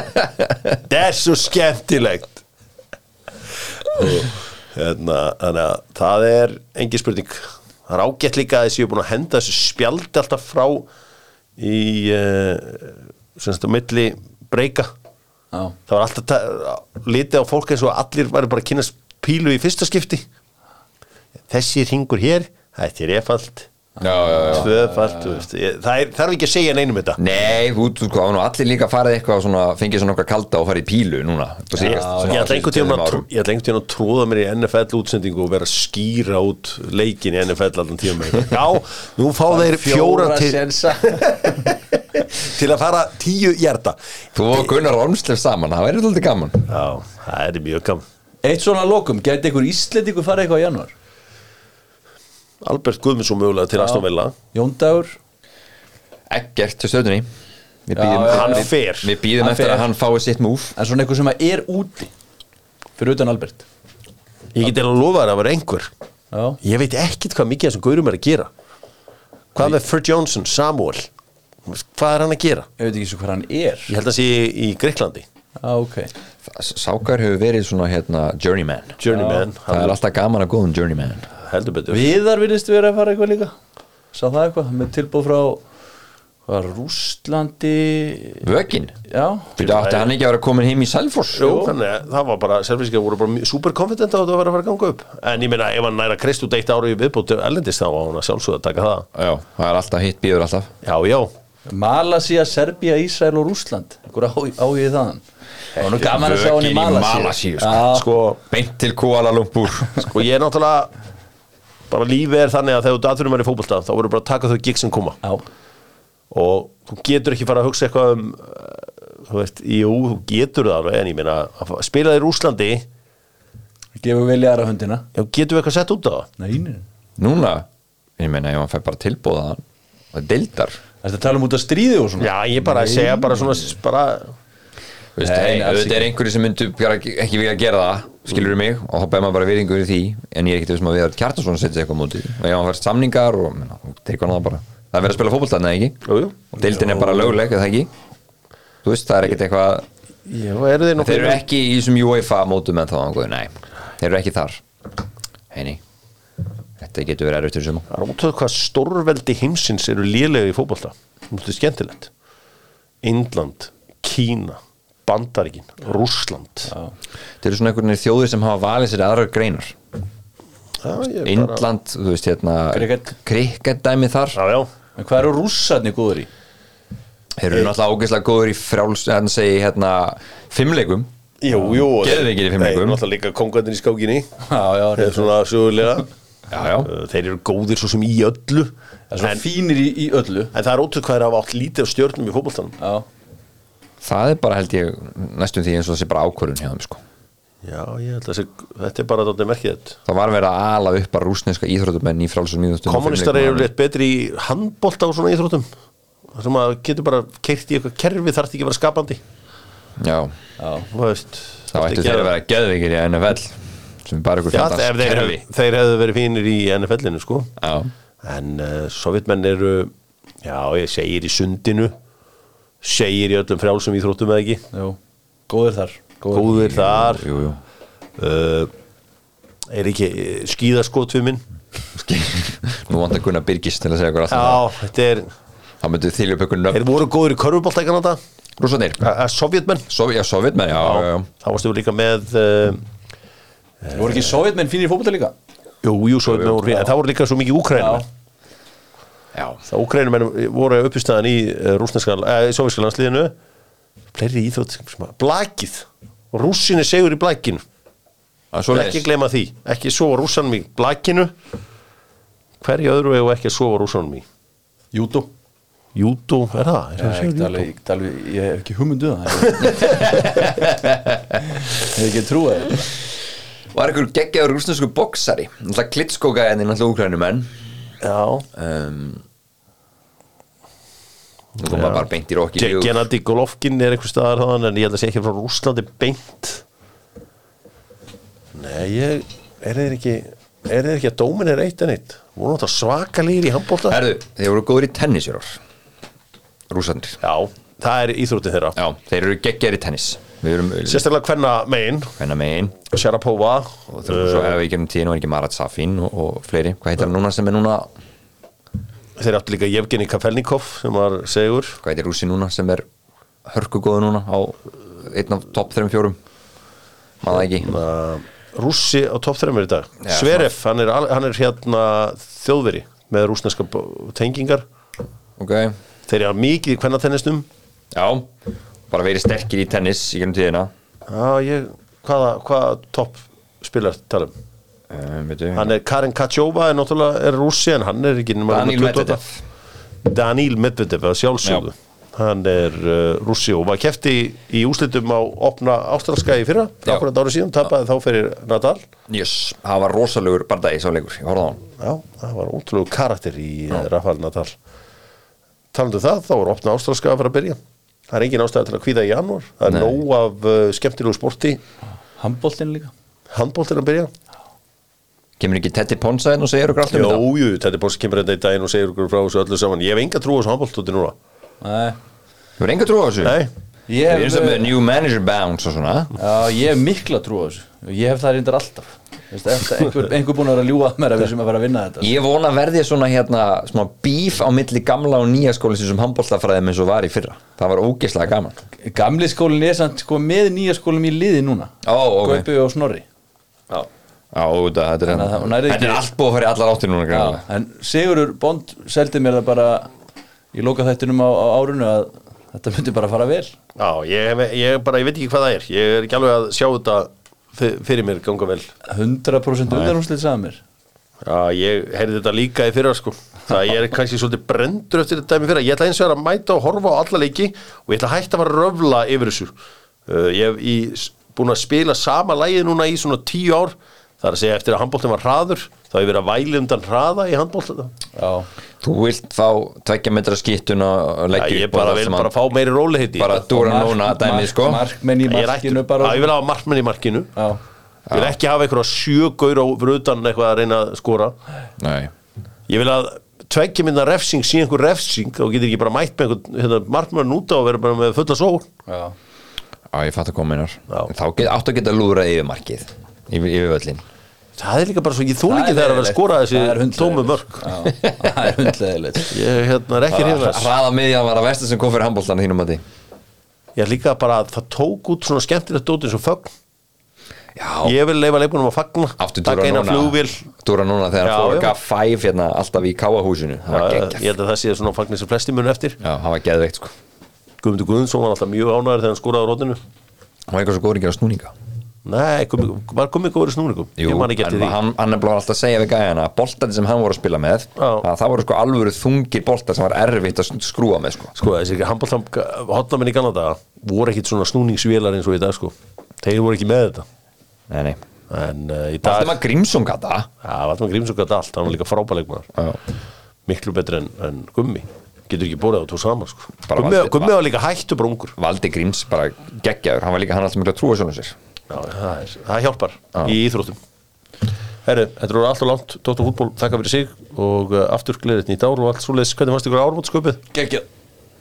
Það er svo skemmtilegt. Hérna, Þannig að það er engin spurning. Það er ágætt líka að þessi er búin að henda þessu spjaldi alltaf frá í uh, semst á milli breyka Já, það var alltaf ta- litið á fólk eins og allir væri bara að kynast pílu í fyrsta skipti. Þessi ringur hér þetta er efald Já, já, já. Tvöfald, það er, þarf ekki að segja neinum þetta. Nei, þú þú sko, allir líka farið eitthvað og svona, fengið svona okkar kalda og farið í pílu núna. Upp á síðast, svona ég ætla einhvern tveimur að, tróða mér í NFL útsendingu og vera að skýra út leikin í NFL allan tíma já, nú fá þeir fjóra til, sensa til að fara tíu hjarta. Þú og Gunnar Ormslev saman, það væri alltaf gaman. Já, það er mjög gaman. Eitt svona lokum, gæti einhver Íslendingur farið eitthvað í januar? Albert Guðmundsson mögulega til Aston Villa. Jóndagur Eggert til stöðunni Við býðum, já, hann fer. Við býðum Hann eftir fer. að hann fái sitt múf En svona einhver sem er úti. Fyrir utan Albert. Ég get eða að lofa þér að vera einhver. Já, Ég veit ekkit hvað mikið þessum gaurum er að gera. Hvað með Fur Johnson, Samuel? Hvað er hann að gera? ég veit ekki svo hvað hann er. Ég held að sé í, í Greiklandi Já, ok Sákar hefur verið svona hérna journeyman. Journeyman, Það er alltaf gaman að góðum journeyman heldur betur. Viðar virðist vera að fara eitthvað líka. Sá það eitthvað, með tilbúð frá Hvað, Rússlandi? Vögin? Já, Fyrir átti hann ekki að vera komin heim í Selfoss? Jú, þannig að það var bara, selfiskið voru bara super confident á að það var að fara að ganga upp. En ég meina, ef hann næra krist út eitt ári í viðbúti ellendist þá á hann að sjálfsögða að taka það. Já, það er alltaf hitt býður alltaf. Já, já, Malasía, Serbía, Ísrael og Rússland. Einhver áhugið þaðan. Það var nú gaman að sjá hann í sko. Já, sko, Beint til Kuala Lumpur. Sko ég er náttúrulega bara lífið er þannig að þegar þú atvinnum er í fótbolta þá verður bara að taka þau gig sem koma. Já, og þú getur ekki fara að hugsa eitthvað um uh, þú veist, jú, þú getur það alveg en ég meina, að spila þér í Úslandi gefur vilja aðra höndina. Já, getur við eitthvað sett út á það? Nei, nei. Núna, ég meina, ef hann fær bara tilbúða og það deildar. Þetta tala um út að stríði og svona? Já, ég bara segja bara svona bara, Þú veist, Nei, hey, alls auðvitað er einhverju sem myndu bara ekki ekki vilja gera það skilur mig og þá ber maður bara virðingu fyrir því en ég er ekkert þessum að við erum Kjartason setja eitthvað á móti og ef hann fær samningar og menna, tekur hann það bara. Það er verið að spila fótbolta, neða ekki? Jú, jú, og deildin er bara lögleg, eða ekki? Þú veist, það er ekkert eitthvað já, eru þeir þeir eru ekki í þessum UEFA mótum en þá nei, þeir eru ekki þar. Heini þetta getur verið erfitt fyrir suma. Það er ótöðu hvað stórveldi heimsins eru lélega í fótbolta Bandaríkin, Rússland. Já, þeir eru svona einhvern veginn þjóðir sem hafa valið sér aðrar greinar. Ég bara- Indland, þú veist, hérna Cricket. cricket dæmi þar. Já, já, En hvað eru rússarnir góður í? Þeir eru náttúrulega ógeðslega góður í frjáls hann segi hérna fimmleikum jú, jú þeir- fimmleikum. þeir eru náttúrulega líka kongandinn í skákinni. Já, já, þeir eru svona sögulega. Já, já. Þeir eru góðir svo sem í öllu. Það er svo en, fínir í, í öllu. En það er ótrúð hvað er að hafa átt lítið af stjörnum í fótboltanum. Já, Það er bara held ég næstum því eins og sé bara ákvörðun hjá þeim sko. Já, ég held að þessi, þetta er bara þetta merkið Það var verið að ala upp bara rúsneska íþrótumenn í frjáls og nýðustum kommunistar eru leitt betri í handbolta og svona íþróttum. Það sem að getur bara keirt í eitthvað kerfi þarf ekki að vera skapandi. Já, þá ættu þeir að vera geðveikir í NFL sem bara ykkur þeir, kerfi. þeir hefðu verið fínir í NFL-inu sko. Já, en uh, sovjetmenn eru já, ég segir í sundinu segir í öllum frjálsum íþróttum eða ekki? Jú, góður þar góðir. Þar. jú, jú. Uh, er ekki uh, skíðaskotfimmin Nú vant að kunna Birgis til að segja okkur alltaf já, þetta er Það þeir nöfn. Voru góðir í körfubolta í Kanada Rússanir uh, sovjetmenn Sov, Já, sovjetmenn, já, já, já þá varstu við líka með uh, Voru ekki sovjetmenn fínir í fótbolta líka? jú, jú, sovjetmenn voru fínir en það voru líka svo mikið úkrænum Já, það úkrænum voru uppistæðan í rúsneska, í soviska landsliðinu. Fleiri íþrótt blakið. Rússinni segur í blakinu. Ekki gleyma því, ekki sofa rússanum í blakinu. Hverju öðru hefur ekki að sofa rússanum í? Júdó. Júdó, er það? Er Ég, það ég, júdó? alveg, ég, alveg, ég hef ekki hugmyndu það. Ég hef ekki trúið það Var einhver geggjaður rúsnesku boksari klitskóka en náttúrulega úkrænumenn um, Nú kom maður bara beint í rokki Ge- Gennady Golovkin er einhver staðar þaðan en ég held að sé ekki frá Rúslandi beint. Nei, ég er þeir ekki er þeir ekki að dómin er eitt en eitt? Voru náttúrulega svakalýr í handbólta Herðu, þeir voru góður í tennis í ár Rússandir já, það er íþrótið þeirra. Já, þeir eru geggjaður í tennis sérstaklega hvenna megin. Hvenna megin. Sharapova og þú svo ef við gerum tíðin var ekki Marat Safin og, og fleiri. Hvað heitir hann núna sem er núna? Þeir áttu líka Jevgeni Kafelnikov sem var segur. Hvað heitir rússi núna sem er hörkugóðu núna á einn af topp 3-4 Maður ekki. Uh, Rússi á topp 3 í dag. Já, Sverev, hann er, hann er hérna þjóðveri með rúsneska tengingar. Ok, þeir eru mikið í kvennatennistum já Bara verið sterkir í tennis í gerum tíðina. Já, ég, hvaða, hvaða topp spilar tala um um, hann er Karin Kachova er náttúrulega er rússi en hann er ekki 28. Medvedev. Daniil Medvedev sjálfsögðu. Hann er uh, rússi og var kefti í, í úslitum á opna ástralska í fyrra Já. akkurat árið síðan, tapaði þá fyrir Nadal. Yes, það var rosalegur bardagi sá leikur, ég horfði á hann. Já, það var ótrúlega karakter í uh, Rafael Nadal. Talandu það, þá er opna ástralska að fara að byrja það er engin ástæða til að kvíða í janúar. Það er Nei. nóg af uh, skemmtilegu sporti. Handboltin líka. Handbóltir að byrja. Kemur ekki Teddy Ponsa inn og segir okkur allt um þetta? Jú, þetta er bóst kemur þetta í daginn og segir okkur frá þessu öllu saman. Ég hef enga trú á þessu handbóltóti núna. Nei. Þú er enga trú á þessu? Nei, Ég Við erum hef, með new manager bounce og svona. Já, ég hef mikla trú á þessu. Ég hef það reyndar alltaf einhver, einhver búin að vera að ljúga að mér að við sem að fara að vinna þetta. Ég vona verði svona hérna smá bíf á milli gamla og nýja skólisins sem handbóltafræðum eins og var í fyrra. Það var ógeðslega gaman. Gamli skólinn er samt sko með nýja skólum í liði núna. Ó, ok. Gaupi og Snorri. Já, Já, þetta er, að það- er ekki- allt búið að fara í allar áttir núna en Sigurur Bond seldi mér það bara í loka þættinum á, á árunu að þetta myndi bara fara vel. Já ég, hef- ég, bara, ég veit ekki hvað það er. Ég er ekki alveg að sjá þetta fyrir mér ganga vel. 100% undanúslið sagði mér. Já, ég heyrði þetta líka í fyrra sko. Það ég er kannski svolítið brendur eftir þetta dæmi fyrra. Ég ætla eins og að mæta og horfa á alla leiki og ég ætla að hætta að fara að röfla yfir þessu. Uh, Ég hef í, búin að spila sama lægið núna í svona tíu ár Það er að segja eftir að handbóltin var hraður þá hef ég verið að væli undan hraða í handbóltin Já, Þú vilt fá tveggja metra skýttuna og Já, leggja ég upp og bara vil bara fá meiri róli hitti bara dúra núna dæmi sko. Markmenn í Ég markinu að ég vil hafa markmenn í markinu. Já, Ég vil ekki hafa einhverja sjö gaur á fyrir utan eitthvað að reyna að skora. Nei. Ég vil að tveggja minna refsing sé einhver refsing og getur ekki bara mætt með einhvern hérna, markmann út á og vera bara með fulla sól. Já. Já, ég fatt að koma einar Já. Þá get, áttu að geta lúra yfir markið Yfir, völlin Það er líka bara svo, ég Það ekki þegar að vera að skora þessi tómu mörg það er hundleðilegt Ég hérna, er ekki hrifin þess Hraða miðjan var að vestu sem kom fyrir handbóltan þínum að því Ég líka bara að það tók út svona skemmtilegt dót eins og fögn. Já, Ég vil leifa leikmunum að fagna Taka dúra núna. Dúra núna þegar Já, fór gaf fæf hérna alltaf í káahúsinu Ég held að það sé svona fagnir sem flesti mun eftir. Já, það var geðveikt sko. Guðmundur Guðmundsson var alltaf mjög ánæður þegar hann skoraði á rótinu Hann var eitthvað svo góður að gera snúninga Nei, var góður í snúningum? Jú, hann, hann er bara alltaf að segja við gæjana að boltandi sem hann voru að spila með að það voru sko alvöru þungir boltar sem var erfitt að skrúa með sko. Sko, þessi handbóltam hotnamenn í Kanada voru ekkit svona snúningsvélar eins og í dag sko. Þeir voru ekki með þetta. Nei, nei. En uh, í dag Valdimar Grímsson gata Já, Valdimar Grímsson gæti allt, hann var líka frábæleikmaður. Miklu betri en, en Gummi. Getur ekki bórið á tvo saman sko. Gummi, var líka hættu bara ungur. Valdi Gríms bara geggjaður, hann var líka hann alltaf miklu að trúa svona sér Já, það, er, það hjálpar í íþróttum. Herru, þetta eru alltaf langt Dóttar fútból, þakka fyrir sig og uh, aftur gleðið nýtt ár og allt svoleiðis. Hvernig fannst ykkur ármótsköpið? Geggjað.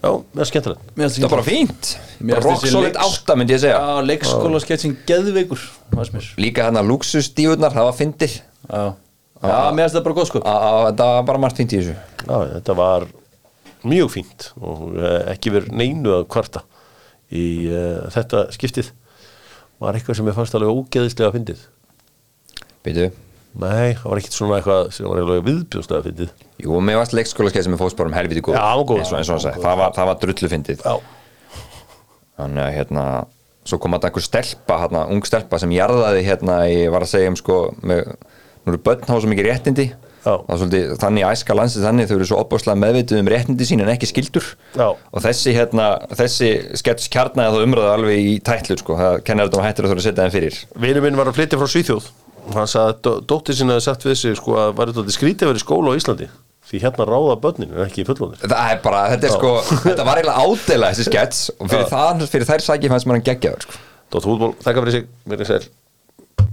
Já, með skemmtilegt. Mér finnst Það bara fínt. Mér finnst Rock solid átta myndi ég segja. Já, leikskóla sketsin geðveikur mér. Líka hann að luxusdífurnar, það var fyndið. Já, já. Mér finnst það bara góð Á- á- Þetta var bara margt fínt í þessu. Já, þetta var mjög fínt og uh, ekki verið neinu að kvarta í uh, þetta skiptið var eitthvað sem ég fannst alveg ógeðislega fyndið? Býtu Nei, það var ekkit svona eitthvað sem var eiginlega viðbjóðslega fyndið. Jú, mér varst leikskóla skeið sem er fótsporum helviti góð. Já, góður. eins og, eins og sagði, það var, það var drullu fyndið. Já, Þannig að hérna Svo kom þetta einhver stelpa, hérna, ung stelpa sem jarðaði hérna, ég var að segja um sko með, nú eru börn hafa svo mikið réttindi. það svolítið, þannig æska landsins þannig þau eru svo opbáslega meðvituð um réttindi sín en ekki skildur Já. og þessi hérna, þessi skets kjarnaði þá umræðu alveg í tætlur sko, það kennir þetta að hættir að þú eru að setja þeim fyrir. Vinur minn var að flytja frá Svíþjóð. Hann sagði að dó- dóttir sinni hefði sagt við sig sko að var þetta skrítið að vera í skóla á Íslandi. Því hérna ráða börnin en ekki fullónir það er bara, þetta er sko, þetta var eiginlega ádela þessi skets og fyrir, það, fyrir þær sæki fannst maður hann geggjaður sko. Dóttar fútból, þakka fyrir sig, verið sæl